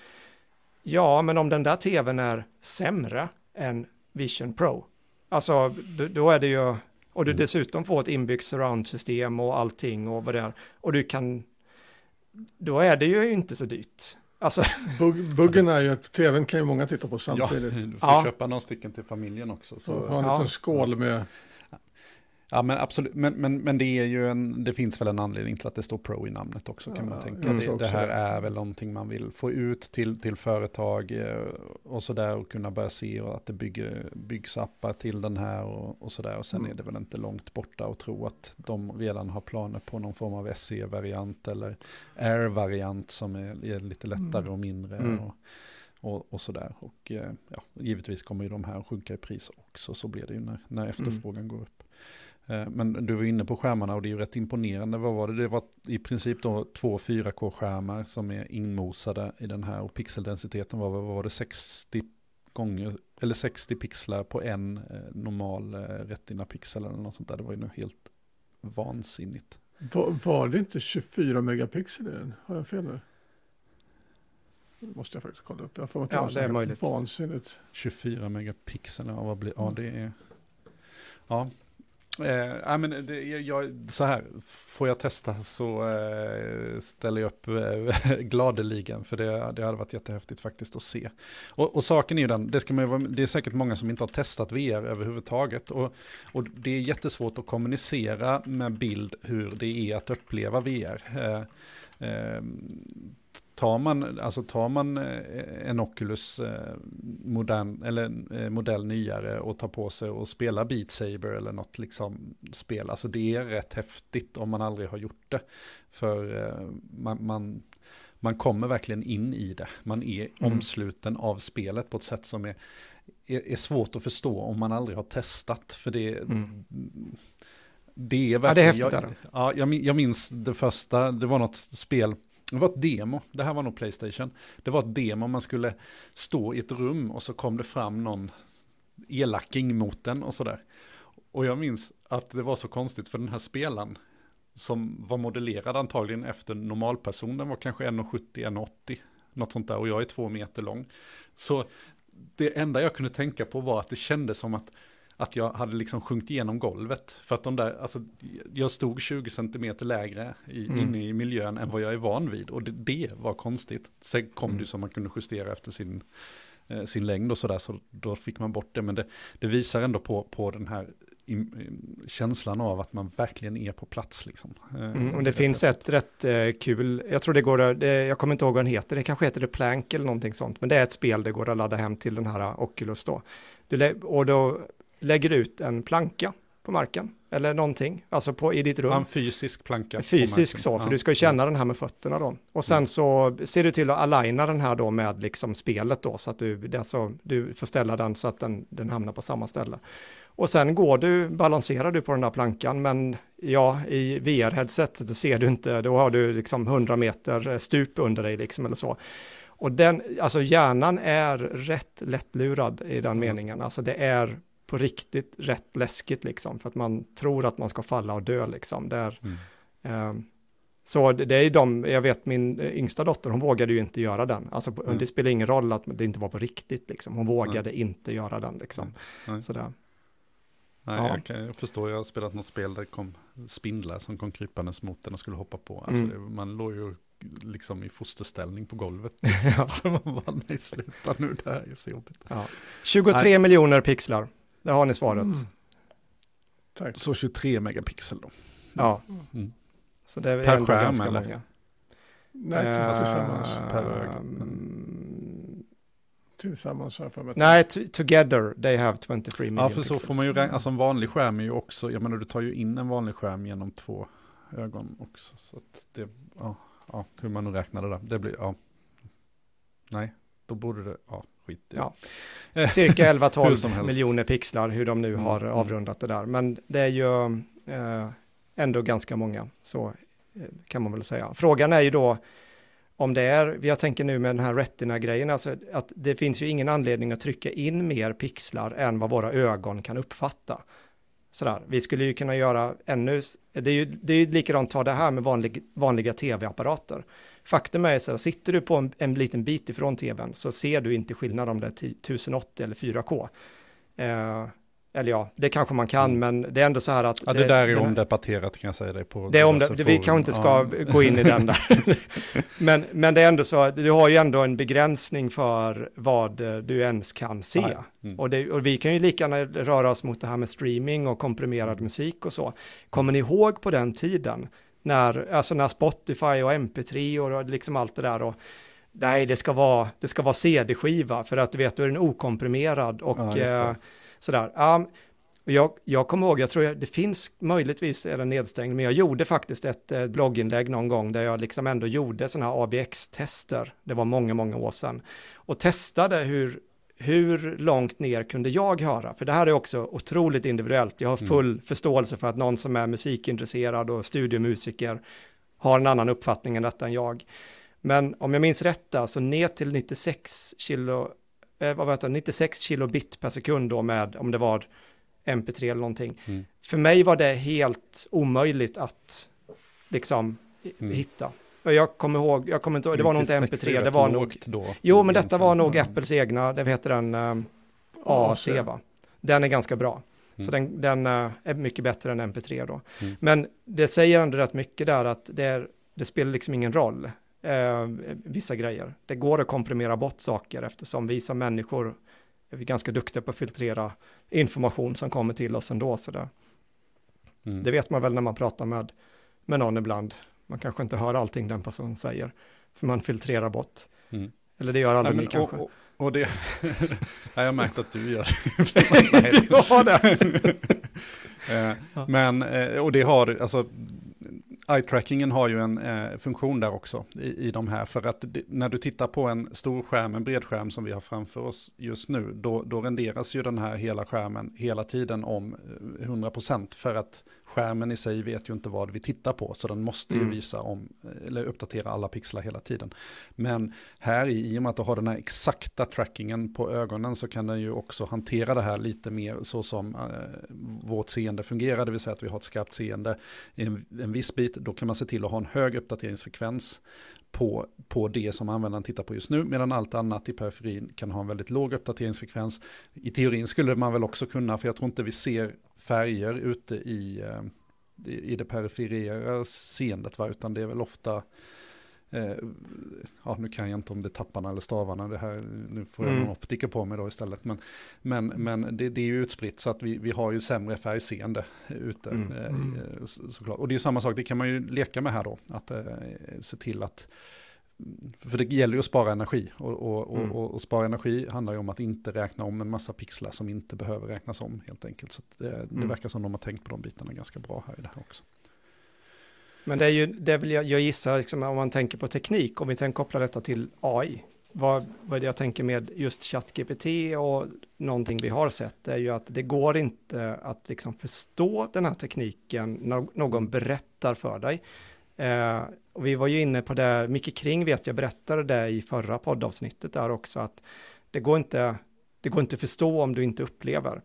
ja, men om den där tvn är sämre än Vision Pro, alltså då, är det ju, och du mm. dessutom får ett inbyggt surround-system och allting och vad det är, och du kan, då är det ju inte så dyrt. Alltså. Bug, buggen är ju att tvn kan ju många titta på samtidigt. Ja, du får ja. köpa några stycken till familjen också. Så. Så ha en liten skål med Ja men absolut, men, men, men det är ju en, det finns väl en anledning till att det står Pro i namnet också kan ja, man tänka. Det, det, här är väl någonting man vill få ut till, till företag eh, och sådär och kunna börja se och att det bygger, byggs appar till den här och, och sådär. Och sen mm. är det väl inte långt borta att tro att de redan har planer på någon form av SE-variant eller Air-variant som är, är lite lättare mm. och mindre. Mm. Och, och, och sådär. Och eh, ja, givetvis kommer ju de här sjunka i pris också, så blir det ju när, när mm. efterfrågan går upp. Eh, men du var inne på skärmarna och det är ju rätt imponerande. Vad var det? Det var i princip då två 4K-skärmar som är inmosade i den här och pixeldensiteten var, vad var det, 60 gånger, eller 60 pixlar på en eh, normal eh, retina-pixel eller något sånt där. Det var ju nog helt vansinnigt. Var, var det inte 24 megapixel i den? Har jag fel nu? Det måste jag faktiskt kolla upp. Jag får ja, det är möjligt. Vansinnigt. 24 megapixel, ja, vad blir, ja det är... Ja, Eh, men det, jag, så här, får jag testa så eh, ställer jag upp eh, gladeligen, för det, det hade varit jättehäftigt faktiskt att se. Och, och saken är ju den, det, ska man, det är säkert många som inte har testat VR överhuvudtaget, och, och det är jättesvårt att kommunicera med bild hur det är att uppleva VR. Eh, eh, tar man, alltså tar man eh, en Oculus eh, modern, eller eh, modell nyare och tar på sig och spelar Beat Saber eller något liksom spel, alltså det är rätt häftigt om man aldrig har gjort det. För man, man, man kommer verkligen in i det, man är mm. omsluten av spelet på ett sätt som är, är, är, svårt att förstå om man aldrig har testat. För det, mm. det är verkligen... Ja, det är häftigt. Jag, ja, jag minns det första, det var något spel, det var ett demo, det här var nog Playstation. Det var ett demo, man skulle stå i ett rum och så kom det fram någon elaking mot den och sådär. Och jag minns att det var så konstigt för den här spelaren som var modellerad antagligen efter normalperson, den var kanske 1,70-1,80, något sånt där, och jag är två meter lång. Så det enda jag kunde tänka på var att det kändes som att att jag hade liksom sjunkit igenom golvet. För att de där, alltså, jag stod 20 cm lägre i, mm. inne i miljön än vad jag är van vid. Och det, det var konstigt. Sen kom mm. det som man kunde justera efter sin eh, sin längd och sådär, så då fick man bort det. Men det, det visar ändå på, på den här känslan av att man verkligen är på plats. Liksom. Eh, mm, och det finns ett rätt eh, kul, jag tror det går, det, jag kommer inte ihåg vad den heter, det kanske heter The Plank eller någonting sånt, men det är ett spel det går att ladda hem till den här Oculus då. Du, och då lägger ut en planka på marken eller någonting, alltså på, i ditt rum. En fysisk planka. Fysisk så, för ja. du ska ju känna den här med fötterna då. Och sen mm. så ser du till att aligna den här då med liksom spelet då, så att du, alltså, du får ställa den så att den, den hamnar på samma ställe. Och sen går du, balanserar du på den där plankan, men ja, i VR-headset då ser du inte, då har du liksom 100 meter stup under dig liksom eller så. Och den, alltså hjärnan är rätt lättlurad i den mm. meningen, alltså det är på riktigt rätt läskigt liksom, för att man tror att man ska falla och dö liksom. Det är, mm. eh, så det, det är de, jag vet min yngsta dotter, hon vågade ju inte göra den. Alltså mm. det spelar ingen roll att det inte var på riktigt liksom. Hon vågade mm. inte göra den liksom. Sådär. Nej, ja. jag, kan, jag förstår, jag har spelat något spel där det kom spindlar som kom krypandes mot den och skulle hoppa på. Alltså, mm. Man låg ju liksom i fosterställning på golvet. ja. man bara, nej sluta nu, det här är så jobbigt. Ja. 23 nej. miljoner pixlar, det har ni svaret. Mm. Tack. Så 23 megapixel då. Ja. Mm. Så det är per skärm ganska eller? många. Nej, tillsammans uh, per öga. Tillsammans har jag för mig. Nej, together they have 23 million Ja, för så får man ju räkna, alltså en vanlig skärm är ju också, jag menar du tar ju in en vanlig skärm genom två ögon också. Så att det, ja, ja hur man nu räknar det där, det blir, ja. Nej, då borde det, ja, skit Ja, cirka 11-12 miljoner pixlar, hur de nu har mm. avrundat det där. Men det är ju eh, ändå ganska många, så eh, kan man väl säga. Frågan är ju då, om det är, jag tänker nu med den här retina-grejen, alltså att det finns ju ingen anledning att trycka in mer pixlar än vad våra ögon kan uppfatta. Sådär, vi skulle ju kunna göra ännu, det är ju, det är ju likadant, ta det här med vanlig, vanliga tv-apparater. Faktum är så att sitter du på en, en liten bit ifrån tvn så ser du inte skillnad om det är 1080 eller 4K. Eh, eller ja, det kanske man kan, mm. men det är ändå så här att... Ja, det, det där är omdebatterat kan jag säga dig på. Det är vi kanske inte ska ja. gå in i den där. men, men det är ändå så att du har ju ändå en begränsning för vad du ens kan se. Mm. Och, det, och, vi kan ju lika gärna röra oss mot det här med streaming och komprimerad musik och så. Kommer ni ihåg på den tiden, när, alltså när Spotify och MP3 och liksom allt det där och nej, det ska vara, det ska vara CD-skiva för att du vet, då är den okomprimerad och ja, Sådär. Um, jag, jag kommer ihåg, jag tror jag, det finns möjligtvis är den nedstängd, men jag gjorde faktiskt ett eh, blogginlägg någon gång där jag liksom ändå gjorde sådana här ABX-tester. Det var många, många år sedan. Och testade hur, hur långt ner kunde jag höra? För det här är också otroligt individuellt. Jag har mm. full mm. förståelse för att någon som är musikintresserad och studiomusiker har en annan uppfattning än detta än jag. Men om jag minns rätt, alltså ner till 96 kilo eh, vad vet jag, 96 kilobit per sekund då med, om det var MP3 eller någonting. Mm. För mig var det helt omöjligt att liksom mm. hitta. Jag kommer ihåg, jag kommer inte ihåg, det var nog inte MP3, det var nog... Då, jo, men detta var nog Apples egna, det heter den uh, eh, AC va? Den är ganska bra. Mm. Så den, den uh, är mycket bättre än MP3 då. Mm. Men det säger ändå rätt mycket där att det, är, det spelar liksom ingen roll eh, vissa grejer. Det går att komprimera bort saker eftersom vi som människor är vi ganska duktiga på att filtrera information som kommer till oss ändå. Så det, mm. det vet man väl när man pratar med, med någon ibland. Man kanske inte hör allting den personen säger, för man filtrerar bort. Mm. Eller det gör aldrig Nej, ni kanske. Och, och det, jag har märkt att du gör det. du har det. Eh, men, eh, och det har, alltså, eye-trackingen har ju en eh, funktion där också i, i de här. För att det, när du tittar på en stor skärm, en bred skärm som vi har framför oss just nu, då, då renderas ju den här hela skärmen hela tiden om 100% eh, för att skärmen i sig vet ju inte vad vi tittar på, så den måste ju mm. visa om, eller uppdatera alla pixlar hela tiden. Men här i, i och med att du har den här exakta trackingen på ögonen så kan den ju också hantera det här lite mer så som eh, vårt seende fungerar, det vill säga att vi har ett skarpt seende en, en viss bit, då kan man se till att ha en hög uppdateringsfrekvens på, på det som användaren tittar på just nu, medan allt annat i periferin kan ha en väldigt låg uppdateringsfrekvens. I teorin skulle man väl också kunna, för jag tror inte vi ser färger ute i, eh, i det perifera seendet, va? utan det är väl ofta eh, ja nu kan jag inte om det är tapparna eller stavarna, det här, nu får jag Mm. någon optiker på mig då istället. Men, men, men det, det är ju utspritt så att vi, vi har ju sämre färgseende ute. Mm. Eh, Mm. så, såklart. Och det är ju samma sak, det kan man ju leka med här då, att eh, se till att för det gäller ju att spara energi och, och, Mm. och, och spara energi handlar ju om att inte räkna om en massa pixlar som inte behöver räknas om helt enkelt. Så det, det Mm. verkar som de har tänkt på de bitarna ganska bra här i det här också. Men det är ju, det vill jag, jag gissar, liksom, om man tänker på teknik, om vi tänker koppla detta till AI, vad, vad är det jag tänker med just ChatGPT och någonting vi har sett, är ju att det går inte att liksom förstå den här tekniken när någon berättar för dig. Eh, och vi var ju inne på det, Micke Kring vet jag berättade det i förra poddavsnittet där också, att det går inte, det går inte att förstå om du inte upplever.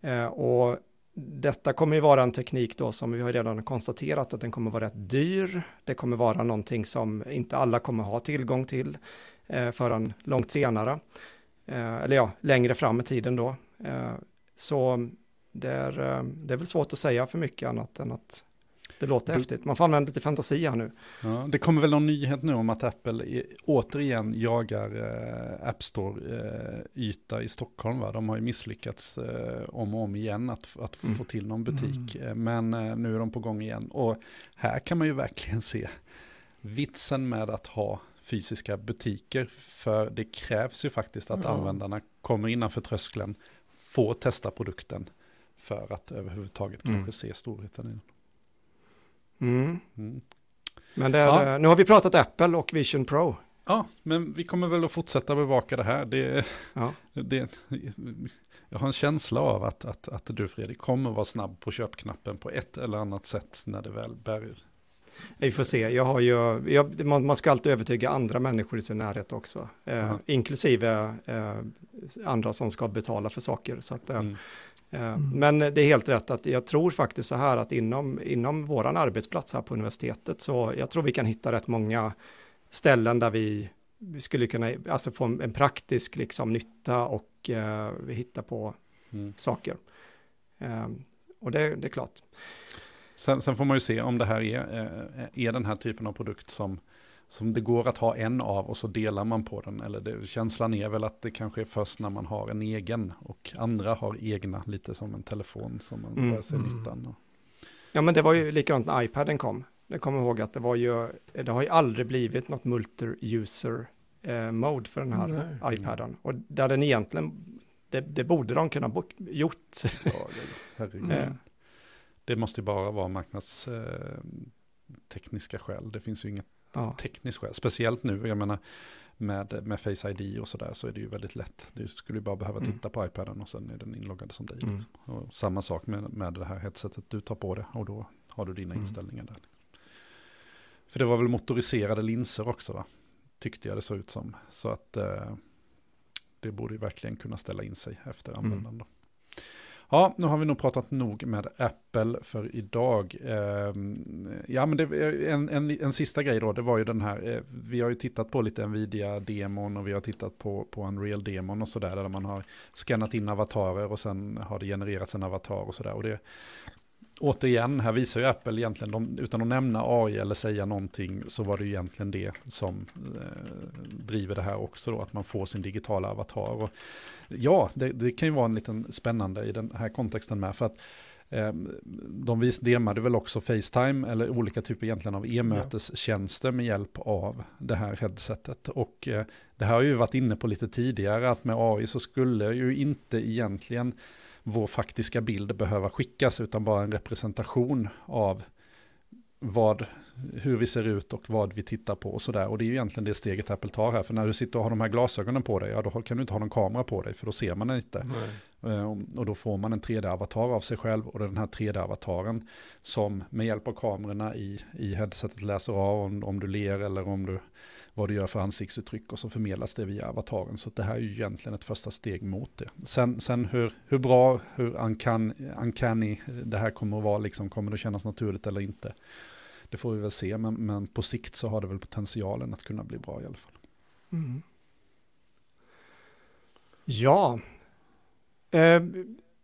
Eh, och detta kommer ju vara en teknik då som vi har redan konstaterat att den kommer vara rätt dyr. Det kommer vara någonting som inte alla kommer ha tillgång till eh, förrän långt senare. Eh, eller ja, längre fram i tiden då. Eh, så det är, eh, det är väl svårt att säga för mycket annat än att det låter Du- häftigt. Man får använda lite fantasi här nu. Ja, det kommer väl någon nyhet nu om att Apple i- återigen jagar eh, App Store-yta i Stockholm. Va? De har ju misslyckats eh, om och om igen att, att Mm. få till någon butik. Eh, Men eh, nu är de på gång igen. Och här kan man ju verkligen se vitsen med att ha fysiska butiker. För det krävs ju faktiskt att Ja. användarna kommer innanför tröskeln, får testa produkten för att överhuvudtaget Mm. kanske se storheten i den. Mm. Mm. Men är, Ja. eh, nu har vi pratat Apple och Vision Pro. Ja, men vi kommer väl att fortsätta bevaka det här. Det, Ja. det, jag har en känsla av att, att, att du Fredrik kommer vara snabb på köpknappen på ett eller annat sätt när det väl bär. Vi får se, jag har ju, jag, man, man ska alltid övertyga andra människor i sin närhet också, eh, inklusive eh, andra som ska betala för saker. Så att, eh, Mm. Eh, Men det är helt rätt att jag tror faktiskt så här att inom, inom våran arbetsplats här på universitetet så jag tror vi kan hitta rätt många ställen där vi, vi skulle kunna alltså få en, en praktisk liksom, nytta och eh, vi hittar på Mm. saker. Eh, och det, det är klart. Sen, sen får man ju se om det här är, eh, är den här typen av produkt som, som det går att ha en av och så delar man på den. Eller det, känslan är väl att det kanske är först när man har en egen och andra har egna, lite som en telefon som man Mm. börjar se Mm. nyttan. Och, Ja, men det var ju likadant när iPaden kom. Jag kommer ihåg att det var ju, det har ju aldrig blivit något multi-user eh, mode för den här Nej. iPaden. Och där den egentligen, det, det borde de kunna bok, gjort. ja. Eh, Det måste ju bara vara marknads eh, tekniska skäl. Det finns ju inget ja. tekniskt skäl. Speciellt nu, jag menar med, med Face ID och sådär så är det ju väldigt lätt. Du skulle ju bara behöva Mm. titta på iPaden och sen är den inloggad som dig. Mm. liksom. Samma sak med, med det här headsetet du tar på det och då har du dina Mm. inställningar där. För det var väl motoriserade linser också va? Tyckte jag det såg ut som. Så att eh, det borde ju verkligen kunna ställa in sig efter Mm. Ja, nu har vi nog pratat nog med Apple för idag. Ehm, ja, men det, en, en, en sista grej då, det var ju den här, eh, vi har ju tittat på lite Nvidia-demon och vi har tittat på, på Unreal-demon och sådär, där man har skannat in avatarer och sen har det genererats en avatar och sådär. Och det, återigen, här visar ju Apple egentligen, de, utan att nämna AI eller säga någonting, så var det ju egentligen det som eh, driver det här också då, att man får sin digitala avatar. Och ja, det, det kan ju vara en liten spännande i den här kontexten med, för att eh, de vis demade väl också Facetime eller olika typer egentligen av e-mötestjänster med hjälp av det här headsetet. Och eh, det här har ju varit inne på lite tidigare att med AI så skulle ju inte egentligen vår faktiska bild behöva skickas utan bara en representation av vad, hur vi ser ut och vad vi tittar på och sådär. Och det är ju egentligen det steget Apple tar här. För när du sitter och har de här glasögonen på dig, ja då kan du inte ha någon kamera på dig för då ser man inte. Eh, Och då får man en 3D-avatar av sig själv och den här 3D-avataren som med hjälp av kamerorna i, i headsetet läser av om, om du ler eller om du, vad du gör för ansiktsuttryck och så förmedlas det via avataren. Så det här är ju egentligen ett första steg mot det. Sen, sen hur, hur bra, hur uncanny, uncanny det här kommer att vara, liksom, kommer det att kännas naturligt eller inte? Det får vi väl se, men, men på sikt så har det väl potentialen att kunna bli bra i alla fall. Mm. Ja, eh,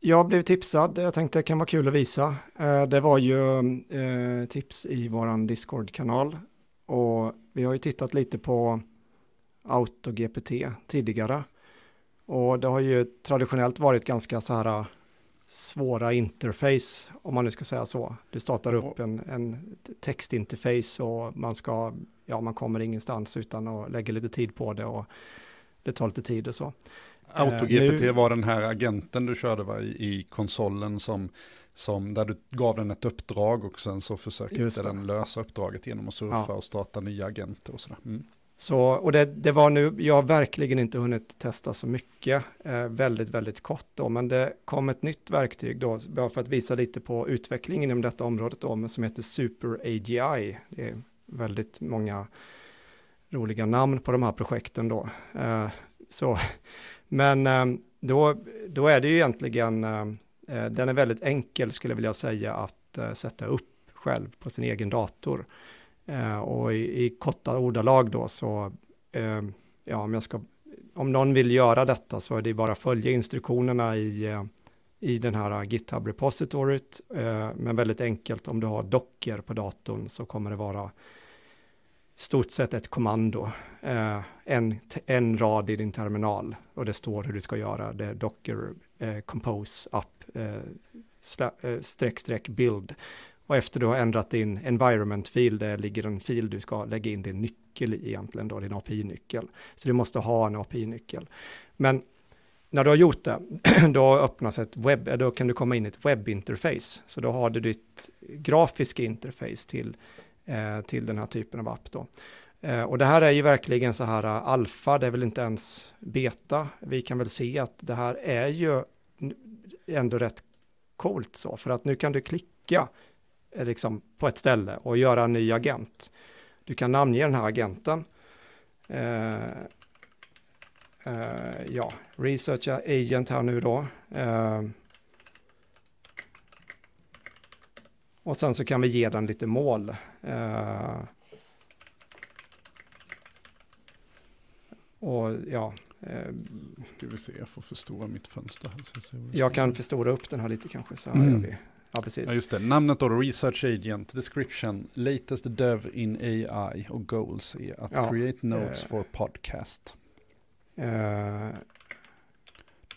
jag blev tipsad, jag tänkte det kan vara kul att visa. Eh, det var ju eh, tips i vår Discord-kanal och vi har ju tittat lite på AutoGPT tidigare. Och det har ju traditionellt varit ganska så här svåra interface, om man nu ska säga så. Du startar upp en, en textinterface och man ska, ja man kommer ingenstans utan att lägga lite tid på det och det tar lite tid och så. AutoGPT nu... var den här agenten du körde va, i, i konsolen som, som där du gav den ett uppdrag och sen så försökte den lösa uppdraget genom att surfa ja. och starta nya agenter och sådär. Mm. Så, och det, det, var nu, jag har verkligen inte hunnit testa så mycket, eh, väldigt, väldigt kort då, men det kom ett nytt verktyg då, bara för att visa lite på utvecklingen inom detta området då, men som heter Super AGI. Det är väldigt många roliga namn på de här projekten då. Eh, så, men eh, då, då är det ju egentligen, eh, Eh, den är väldigt enkel skulle jag vilja säga att eh, sätta upp själv på sin egen dator. Eh, och i, i, korta ordalag då så, ja om jag ska, om någon vill göra detta så är det bara att följa instruktionerna i, i den här GitHub repositoryt. Men väldigt enkelt, om du har docker på datorn så kommer det vara stort sett ett kommando, eh, en, en rad i din terminal och det står hur du ska göra, det är docker eh, compose up Eh, eh, streck streck build och efter du har ändrat din environment-fil, där ligger en fil du ska lägga in din nyckel i egentligen, då din API-nyckel. Så du måste ha en API-nyckel. Men när du har gjort det, då öppnas ett webb, eh, då kan du komma in i ett webbinterface. Så då har du ditt grafiska interface till, eh, till den här typen av app då. Eh, och det här är ju verkligen så här uh, alfa, det är väl inte ens beta. Vi kan väl se att det här är ju ändå rätt coolt så, för att nu kan du klicka eh, liksom på ett ställe och göra en ny agent. Du kan namnge den här agenten. Eh, eh, ja, research agent här nu då. Eh, och sen så kan vi ge den lite mål. Eh, och ja. Ska vi se, jag får förstora mitt fönster. Här, jag kan förstora upp den här lite kanske. Så här mm. Ja, precis. Ja, just det. Namnet då, Research Agent, Description, Latest Dev in AI och Goals är att ja, create notes uh, for podcast. Uh,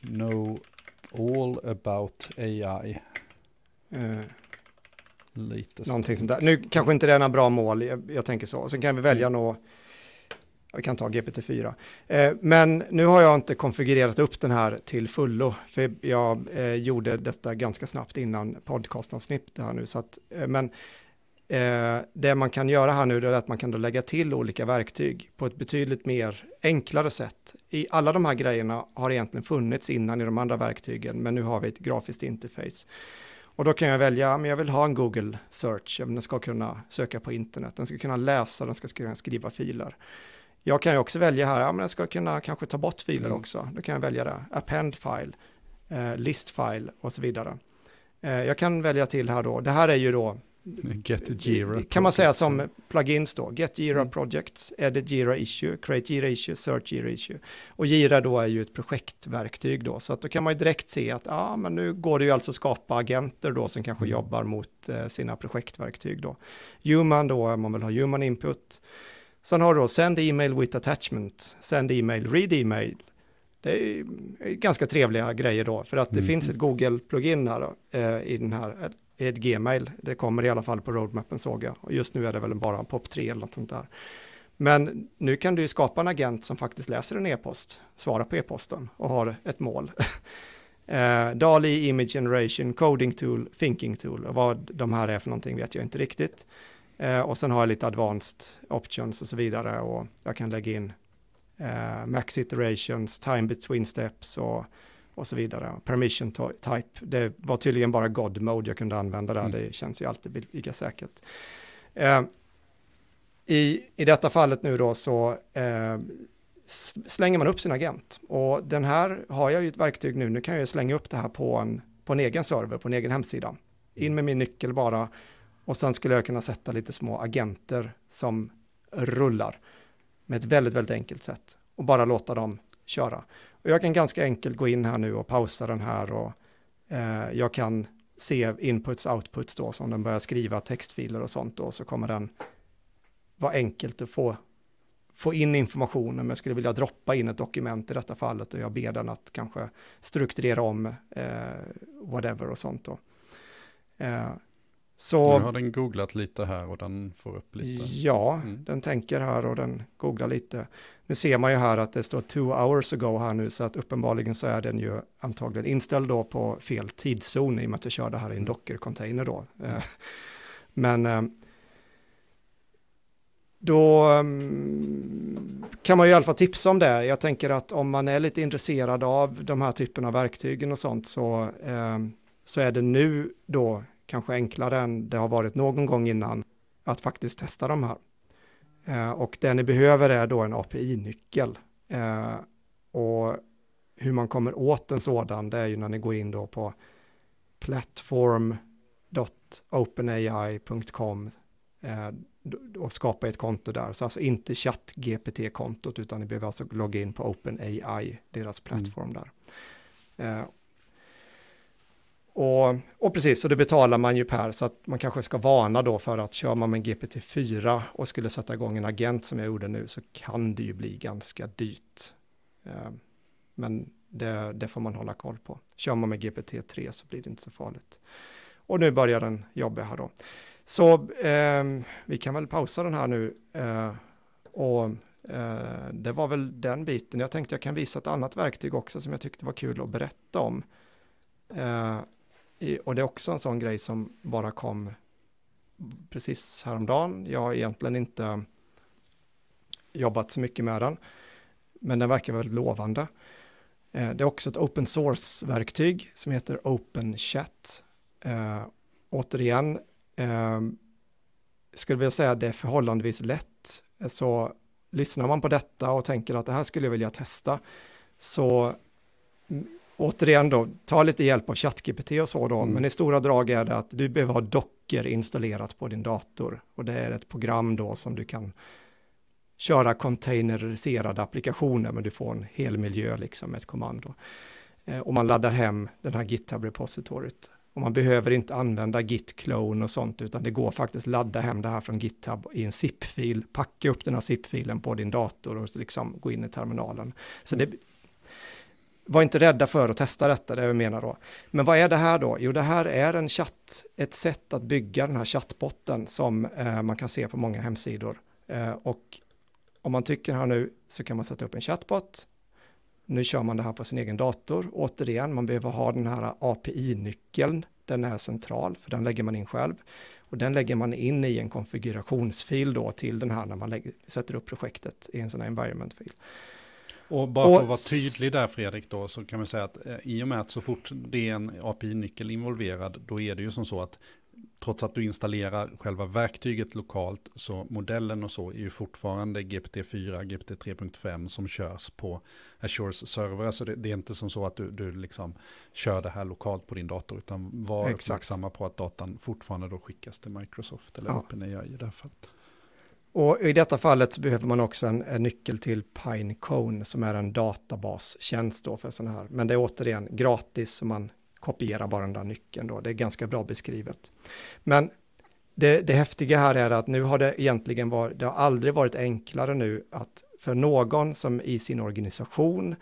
know all about AI. Eh, Latest. Någonting sånt där. Nu kanske inte det är några bra mål, jag, jag tänker så. Sen kan vi välja mm. något vi kan ta GPT-4. Eh, men nu har jag inte konfigurerat upp den här till fullo, för jag eh, gjorde detta ganska snabbt innan podcastavsnittet här nu. Så att, eh, men eh, det man kan göra här nu är att man kan då lägga till olika verktyg på ett betydligt mer enklare sätt. I alla de här grejerna har egentligen funnits innan i de andra verktygen, men nu har vi ett grafiskt interface. Och då kan jag välja, men jag vill ha en Google search, den ska kunna söka på internet, den ska kunna läsa, den ska kunna skriva filer. Jag kan ju också välja här, ja men jag ska kunna kanske ta bort filer mm. också. Då kan jag välja det, append file, eh, list file och så vidare. Eh, jag kan välja till här då, det här är ju då Get Jira kan man säga som plugins då, Get Jira mm. Projects, Edit Jira Issue, Create Jira Issue, Search Jira Issue. Och Jira då är ju ett projektverktyg då, så att då kan man ju direkt se att ja, men nu går det ju alltså att skapa agenter då som kanske mm. jobbar mot eh, sina projektverktyg då. Human då, man vill ha human input. Sen har du då send email with attachment, send email, read email. Det är ganska trevliga grejer då, för att det mm. finns ett Google-plugin här då, eh, i den här, ett Gmail. Det kommer i alla fall på roadmappen såg jag. Och just nu är det väl bara en POP 3 eller något sånt där. Men nu kan du skapa en agent som faktiskt läser en e-post, svarar på e-posten och har ett mål. eh, DALI, Image Generation, Coding Tool, Thinking Tool och vad de här är för någonting vet jag inte riktigt. Eh, och sen har jag lite advanced options och så vidare och jag kan lägga in eh, max iterations, time between steps och, och så vidare. Permission type, det var tydligen bara God mode jag kunde använda där, mm. det känns ju alltid lika säkert. Eh, i, I detta fallet nu då så eh, slänger man upp sin agent och den här har jag ju ett verktyg nu, nu kan jag slänga upp det här på en, på en egen server, på en egen hemsida. In med min nyckel bara och sen skulle jag kunna sätta lite små agenter som rullar med ett väldigt, väldigt enkelt sätt och bara låta dem köra. Och jag kan ganska enkelt gå in här nu och pausa den här och eh, jag kan se inputs, outputs då, som den börjar skriva textfiler och sånt då, så kommer den vara enkelt att få, få in informationen, men jag skulle vilja droppa in ett dokument i detta fallet och jag ber den att kanske strukturera om eh, whatever och sånt då. Eh, så, nu har den googlat lite här och den får upp lite. Ja, mm. den tänker här och den googlar lite. Nu ser man ju här att det står two hours ago här nu, så att uppenbarligen så är den ju antagligen inställd då på fel tidszon i och med att jag kör det här i en Docker-container då. Mm. Men eh, då mm, kan man ju i alla fall tipsa om det. Jag tänker att om man är lite intresserad av de här typerna av verktygen och sånt så, eh, så är det nu då kanske enklare än det har varit någon gång innan att faktiskt testa de här. Eh, och det ni behöver är då en API-nyckel. Eh, och hur man kommer åt en sådan, det är ju när ni går in då på platform.openai.com eh, och skapa ett konto där. Så alltså inte chatt-GPT-kontot, utan ni behöver alltså logga in på OpenAI, deras mm. plattform mm. där. Och, och precis, och det betalar man ju per, så att man kanske ska varna då för att kör man med GPT-4 och skulle sätta igång en agent som jag gjorde nu så kan det ju bli ganska dyrt. Ehm, men det, det, får man hålla koll på. Kör man med GPT-3 så blir det inte så farligt. Och nu börjar den jobba här då. Så eh, vi kan väl pausa den här nu. Eh, och eh, det var väl den biten. Jag tänkte jag kan visa ett annat verktyg också som jag tyckte var kul att berätta om. Eh, och det är också en sån grej som bara kom precis häromdagen. Jag har egentligen inte jobbat så mycket med den, men den verkar väldigt lovande. Eh, det är också ett open source-verktyg som heter OpenChat. Eh, återigen, eh, skulle vilja säga att det är förhållandevis lätt. Eh, så lyssnar man på detta och tänker att det här skulle jag vilja testa, så mm, återigen då, ta lite hjälp av ChatGPT och så då, mm. men i stora drag är det att du behöver ha Docker installerat på din dator och det är ett program då som du kan köra containeriserade applikationer, men du får en hel miljö liksom med ett kommando. Eh, och man laddar hem den här GitHub-repositoriet. Och man behöver inte använda git-clone och sånt, utan det går faktiskt ladda hem det här från GitHub i en zip-fil, packa upp den här zip-filen på din dator och liksom gå in i terminalen. Så det, var inte rädda för att testa detta, det jag menar då. Men vad är det här då? Jo, det här är en chatt, ett sätt att bygga den här chattbotten som eh, man kan se på många hemsidor. Eh, och om man tycker här nu så kan man sätta upp en chattbot. Nu kör man det här på sin egen dator. Återigen, man behöver ha den här API-nyckeln. Den är central, för den lägger man in själv. Och den lägger man in i en konfigurationsfil då till den här när man lägger, sätter upp projektet i en sån här environment-fil. Och bara för att vara tydlig där Fredrik då, så kan man säga att eh, i och med att så fort det är en API-nyckel involverad, då är det ju som så att trots att du installerar själva verktyget lokalt, så modellen och så är ju fortfarande GPT-4, GPT 3.5 som körs på Azures server. Så det, det, är inte som så att du, du liksom kör det här lokalt på din dator, utan var uppmärksamma på att datan fortfarande då skickas till Microsoft eller ja. OpenAI i det här fallet. Och i detta fallet behöver man också en, en, nyckel till Pinecone som är en databastjänst då för sådana här. Men det är återigen gratis så man kopierar bara den där nyckeln då. Det är ganska bra beskrivet. Men det, det häftiga här är att nu har det egentligen varit, det har aldrig varit enklare nu att för någon som i sin organisation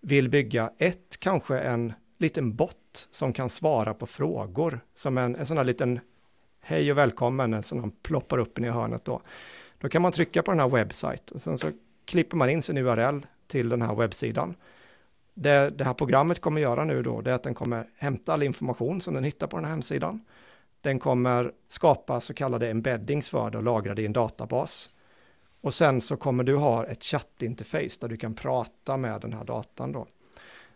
vill bygga ett, kanske en liten bot som kan svara på frågor, som en, en sån här liten hej och välkommen, en sån här ploppar upp i hörnet då. Då kan man trycka på den här webbsite och sen så klipper man in sin URL till den här webbsidan. Det det här programmet kommer göra nu då, det är att den kommer hämta all information som den hittar på den här hemsidan. Den kommer skapa så kallade embeddings för det och lagra det i en databas. Och sen så kommer du ha ett chattinterface där du kan prata med den här datan då.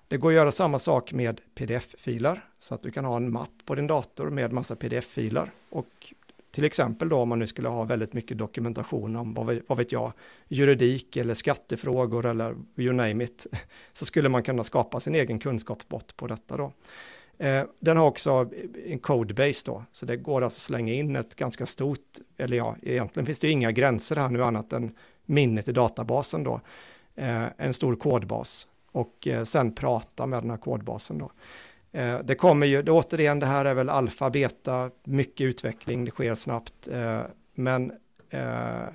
Det går att göra samma sak med pdf-filer, så att du kan ha en mapp på din dator med massa pdf-filer och till exempel då om man nu skulle ha väldigt mycket dokumentation om, vad vet jag, juridik eller skattefrågor eller you name it, så skulle man kunna skapa sin egen kunskapsbot på detta då. Eh, den har också en codebase då, så det går alltså att slänga in ett ganska stort, eller ja, egentligen finns det ju inga gränser här nu annat än minnet i databasen då, eh, en stor kodbas och eh, sen prata med den här kodbasen då. Eh, det kommer ju, det, återigen, det här är väl alfa, beta, mycket utveckling, det sker snabbt, eh, men eh,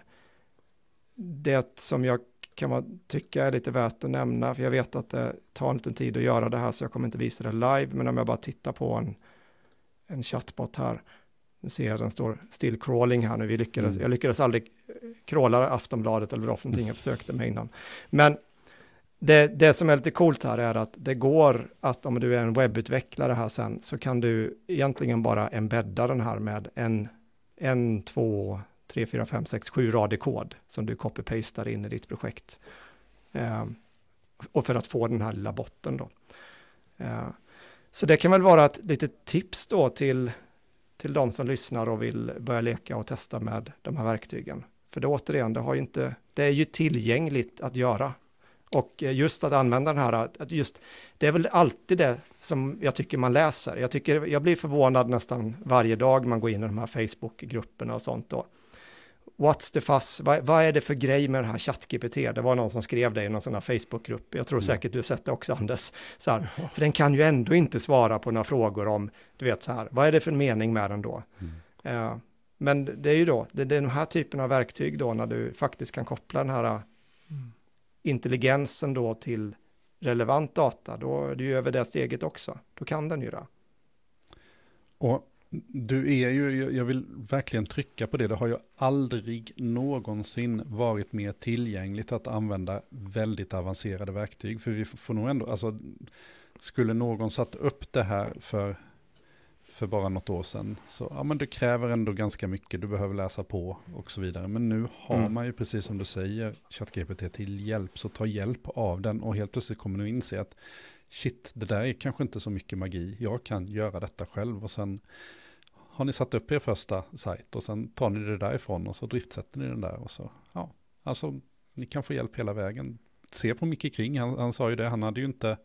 det som jag kan man tycka är lite värt att nämna, för jag vet att det tar en liten tid att göra det här, så jag kommer inte visa det live, men om jag bara tittar på en, en chatbot här, nu ser jag den står still crawling här nu, vi lyckades, mm. jag lyckades aldrig crawla Aftonbladet eller vad för någonting jag försökte med innan. Men det, det som är lite coolt här är att det går att om du är en webbutvecklare här sen så kan du egentligen bara embedda den här med en, en två, tre, fyra, fem, sex, sju rader kod som du copy-pastar in i ditt projekt. Eh, och för att få den här lilla botten då. Eh, så det kan väl vara ett litet tips då till, till de som lyssnar och vill börja leka och testa med de här verktygen. För det återigen, det, har ju inte, det är ju tillgängligt att göra och eh, just att använda den här, att just, det är väl alltid det som jag tycker man läser. Jag, tycker, jag blir förvånad nästan varje dag man går in i de här Facebook-grupperna och sånt då. What's the fuss? Vad, vad, är det för grej med den här ChatGPT? Det var någon som skrev det i någon sån här Facebook-grupp. Jag tror mm. säkert du sett det också, Anders. Så här, för den kan ju ändå inte svara på några frågor om, du vet så här, vad är det för mening med den då? Mm. Uh, men det är ju då, det, det är den här typen av verktyg då, när du faktiskt kan koppla den här intelligensen då till relevant data, då är det ju över det steget också. Då kan den ju det. Och du är ju, jag vill verkligen trycka på det, det har ju aldrig någonsin varit mer tillgängligt att använda väldigt avancerade verktyg. För vi får nog ändå, alltså skulle någon satt upp det här för för bara något år sedan. Så ja, men det kräver ändå ganska mycket, du behöver läsa på och så vidare. Men nu har mm. man ju precis som du säger ChatGPT till hjälp, så ta hjälp av den och helt plötsligt kommer du inse att shit, det där är kanske inte så mycket magi, jag kan göra detta själv och sen har ni satt upp er första sajt och sen tar ni det därifrån och så driftsätter ni den där och så, ja, alltså ni kan få hjälp hela vägen. Se på Micke Kring, han, han sa ju det, han hade ju inte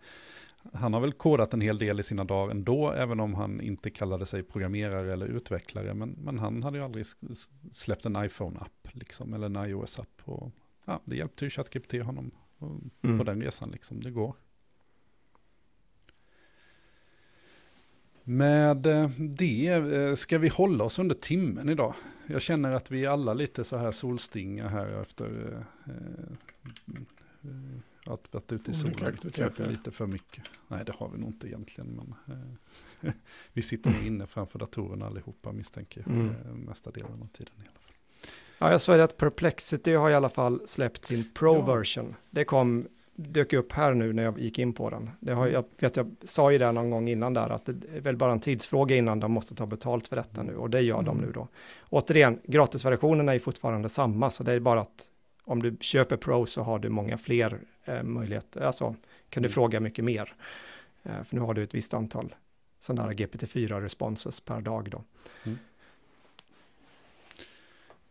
han har väl kodat en hel del i sina dagar ändå, även om han inte kallade sig programmerare eller utvecklare. Men, men han hade ju aldrig släppt en iPhone-app, liksom, eller en iOS-app. Och, ja, det hjälpte ju ChatGPT honom mm. på den resan, liksom. det går. Med eh, det eh, ska vi hålla oss under timmen idag. Jag känner att vi är alla lite så här solstinga här efter eh, att varit ute i solen kanske lite för mycket. Nej, det har vi nog inte egentligen. Men, eh, vi sitter nog inne framför datorerna allihopa misstänker jag. Mm. Eh, mesta delen av tiden i alla fall. Ja, jag sa att Perplexity har i alla fall släppt sin Pro-version. Ja. Det kom, dök upp här nu när jag gick in på den. Det har, jag, vet, jag sa ju det någon gång innan där, att det är väl bara en tidsfråga innan de måste ta betalt för detta nu, och det gör mm. de nu då. Återigen, gratisversionen är ju fortfarande samma, så det är bara att om du köper Pro så har du många fler eh, möjligheter, alltså kan du mm. fråga mycket mer. Eh, för nu har du ett visst antal sådana här GPT-4 responses per dag då. Mm.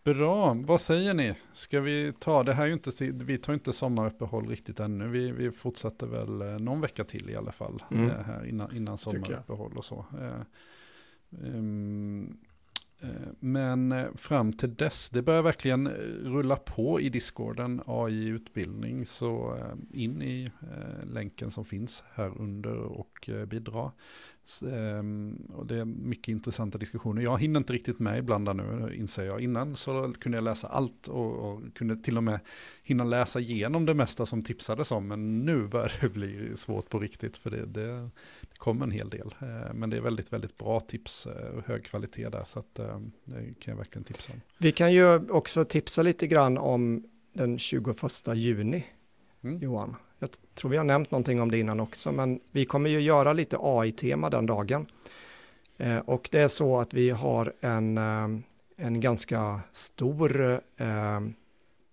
Bra, vad säger ni? Ska vi ta, det här är ju inte, vi tar inte sommaruppehåll riktigt ännu, vi, vi fortsätter väl eh, någon vecka till i alla fall, mm. Eh, här innan, innan sommaruppehåll och så. Um, Eh, men eh, fram till dess, det börjar verkligen eh, rulla på i discorden, AI-utbildning, så in i länken som finns här under och bidra. Ehm, och det är mycket intressanta diskussioner. Jag hinner inte riktigt med ibland nu, inser jag. Innan så kunde jag läsa allt och, och, kunde till och med hinna läsa igenom det mesta som tipsades om. Men nu börjar det bli svårt på riktigt, för det, det, det kom en hel del. Eh, men det är väldigt, väldigt bra tips och hög kvalitet där, så att, eh, det kan jag verkligen tipsa om. Vi kan ju också tipsa lite grann om den 21 juni, mm. Johan. Jag tror vi har nämnt någonting om det innan också, men vi kommer ju göra lite AI-tema den dagen. Eh, och det är så att vi har en, eh, en ganska stor eh,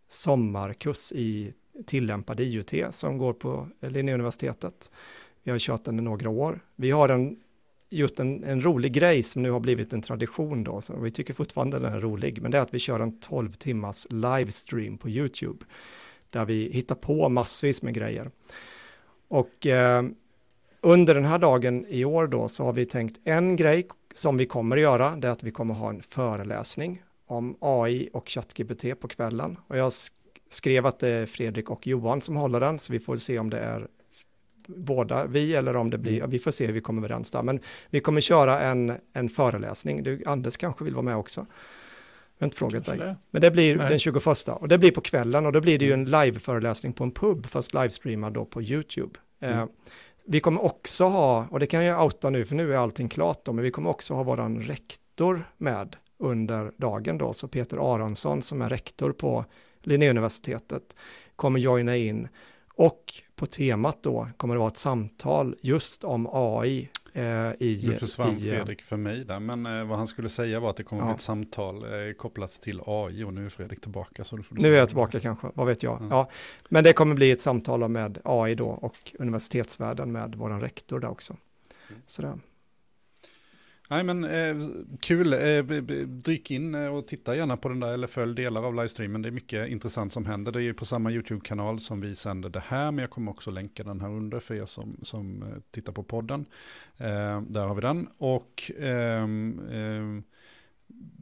sommarkurs i tillämpad IUT som går på Linnéuniversitetet. Vi har kört den i några år. Vi har en, gjort en, en rolig grej som nu har blivit en tradition då, så vi tycker fortfarande den är rolig, men det är att vi kör en 12 timmars livestream på YouTube där vi hittar på massvis med grejer. Och eh, under den här dagen i år då så har vi tänkt en grej som vi kommer att göra, det är att vi kommer att ha en föreläsning om AI och ChatGPT på kvällen. Och jag skrev att det är Fredrik och Johan som håller den, så vi får se om det är båda vi eller om det blir, mm. vi får se hur vi kommer överens där. Men vi kommer köra en, en föreläsning, du, Anders kanske vill vara med också. Jag har inte frågat dig. det. Men det blir Nej. den 21 och det blir på kvällen och då blir det ju en liveföreläsning på en pub fast livestreamad då på YouTube. Eh, Mm. vi kommer också ha, och det kan jag outa nu för nu är allting klart då, men vi kommer också ha våran rektor med under dagen då, så Peter Aronsson som är rektor på Linnéuniversitetet kommer joina in och på temat då kommer det vara ett samtal just om AI eh, i... Nu försvann i, eh, Fredrik för mig där, men eh, vad han skulle säga var att det kommer Ja. bli ett samtal eh, kopplat till AI och nu är Fredrik tillbaka. Så Nu är jag det. tillbaka kanske, vad vet jag. Ja. Ja. Men det kommer bli ett samtal med AI då och universitetsvärlden med våran rektor där också. Mm. Sådär. Nej men eh, kul, eh, dyk in eh, och titta gärna på den där eller följ delar av livestreamen. Det är mycket intressant som händer. Det är ju på samma YouTube-kanal som vi sänder det här, men jag kommer också länka den här under för er som, som eh, tittar på podden. Eh, där har vi den. Och ehm, ehm,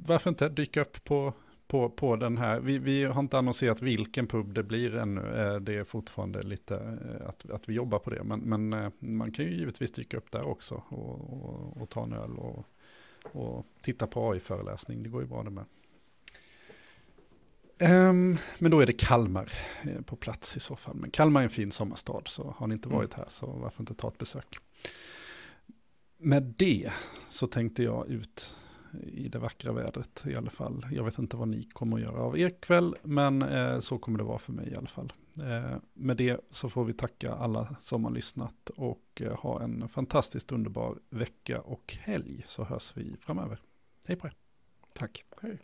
varför inte dyka upp på, på, på den här. Vi, vi har inte annonserat vilken pub det blir ännu. Eh, det är fortfarande lite eh, att, att vi jobbar på det. Men, men eh, man kan ju givetvis dyka upp där också och, och, och ta en öl och, och titta på AI-föreläsning. Det går ju bra det med. Ehm, men då är det Kalmar på plats i så fall. Men Kalmar är en fin sommarstad så har ni inte Mm. varit här så varför inte ta ett besök. Med det så tänkte jag ut i det vackra vädret i alla fall. Jag vet inte vad ni kommer att göra av er kväll, men eh, så kommer det vara för mig i alla fall. Eh, med det så får vi tacka alla som har lyssnat och eh, ha en fantastiskt underbar vecka och helg så hörs vi framöver. Hej på er. Tack. Hej.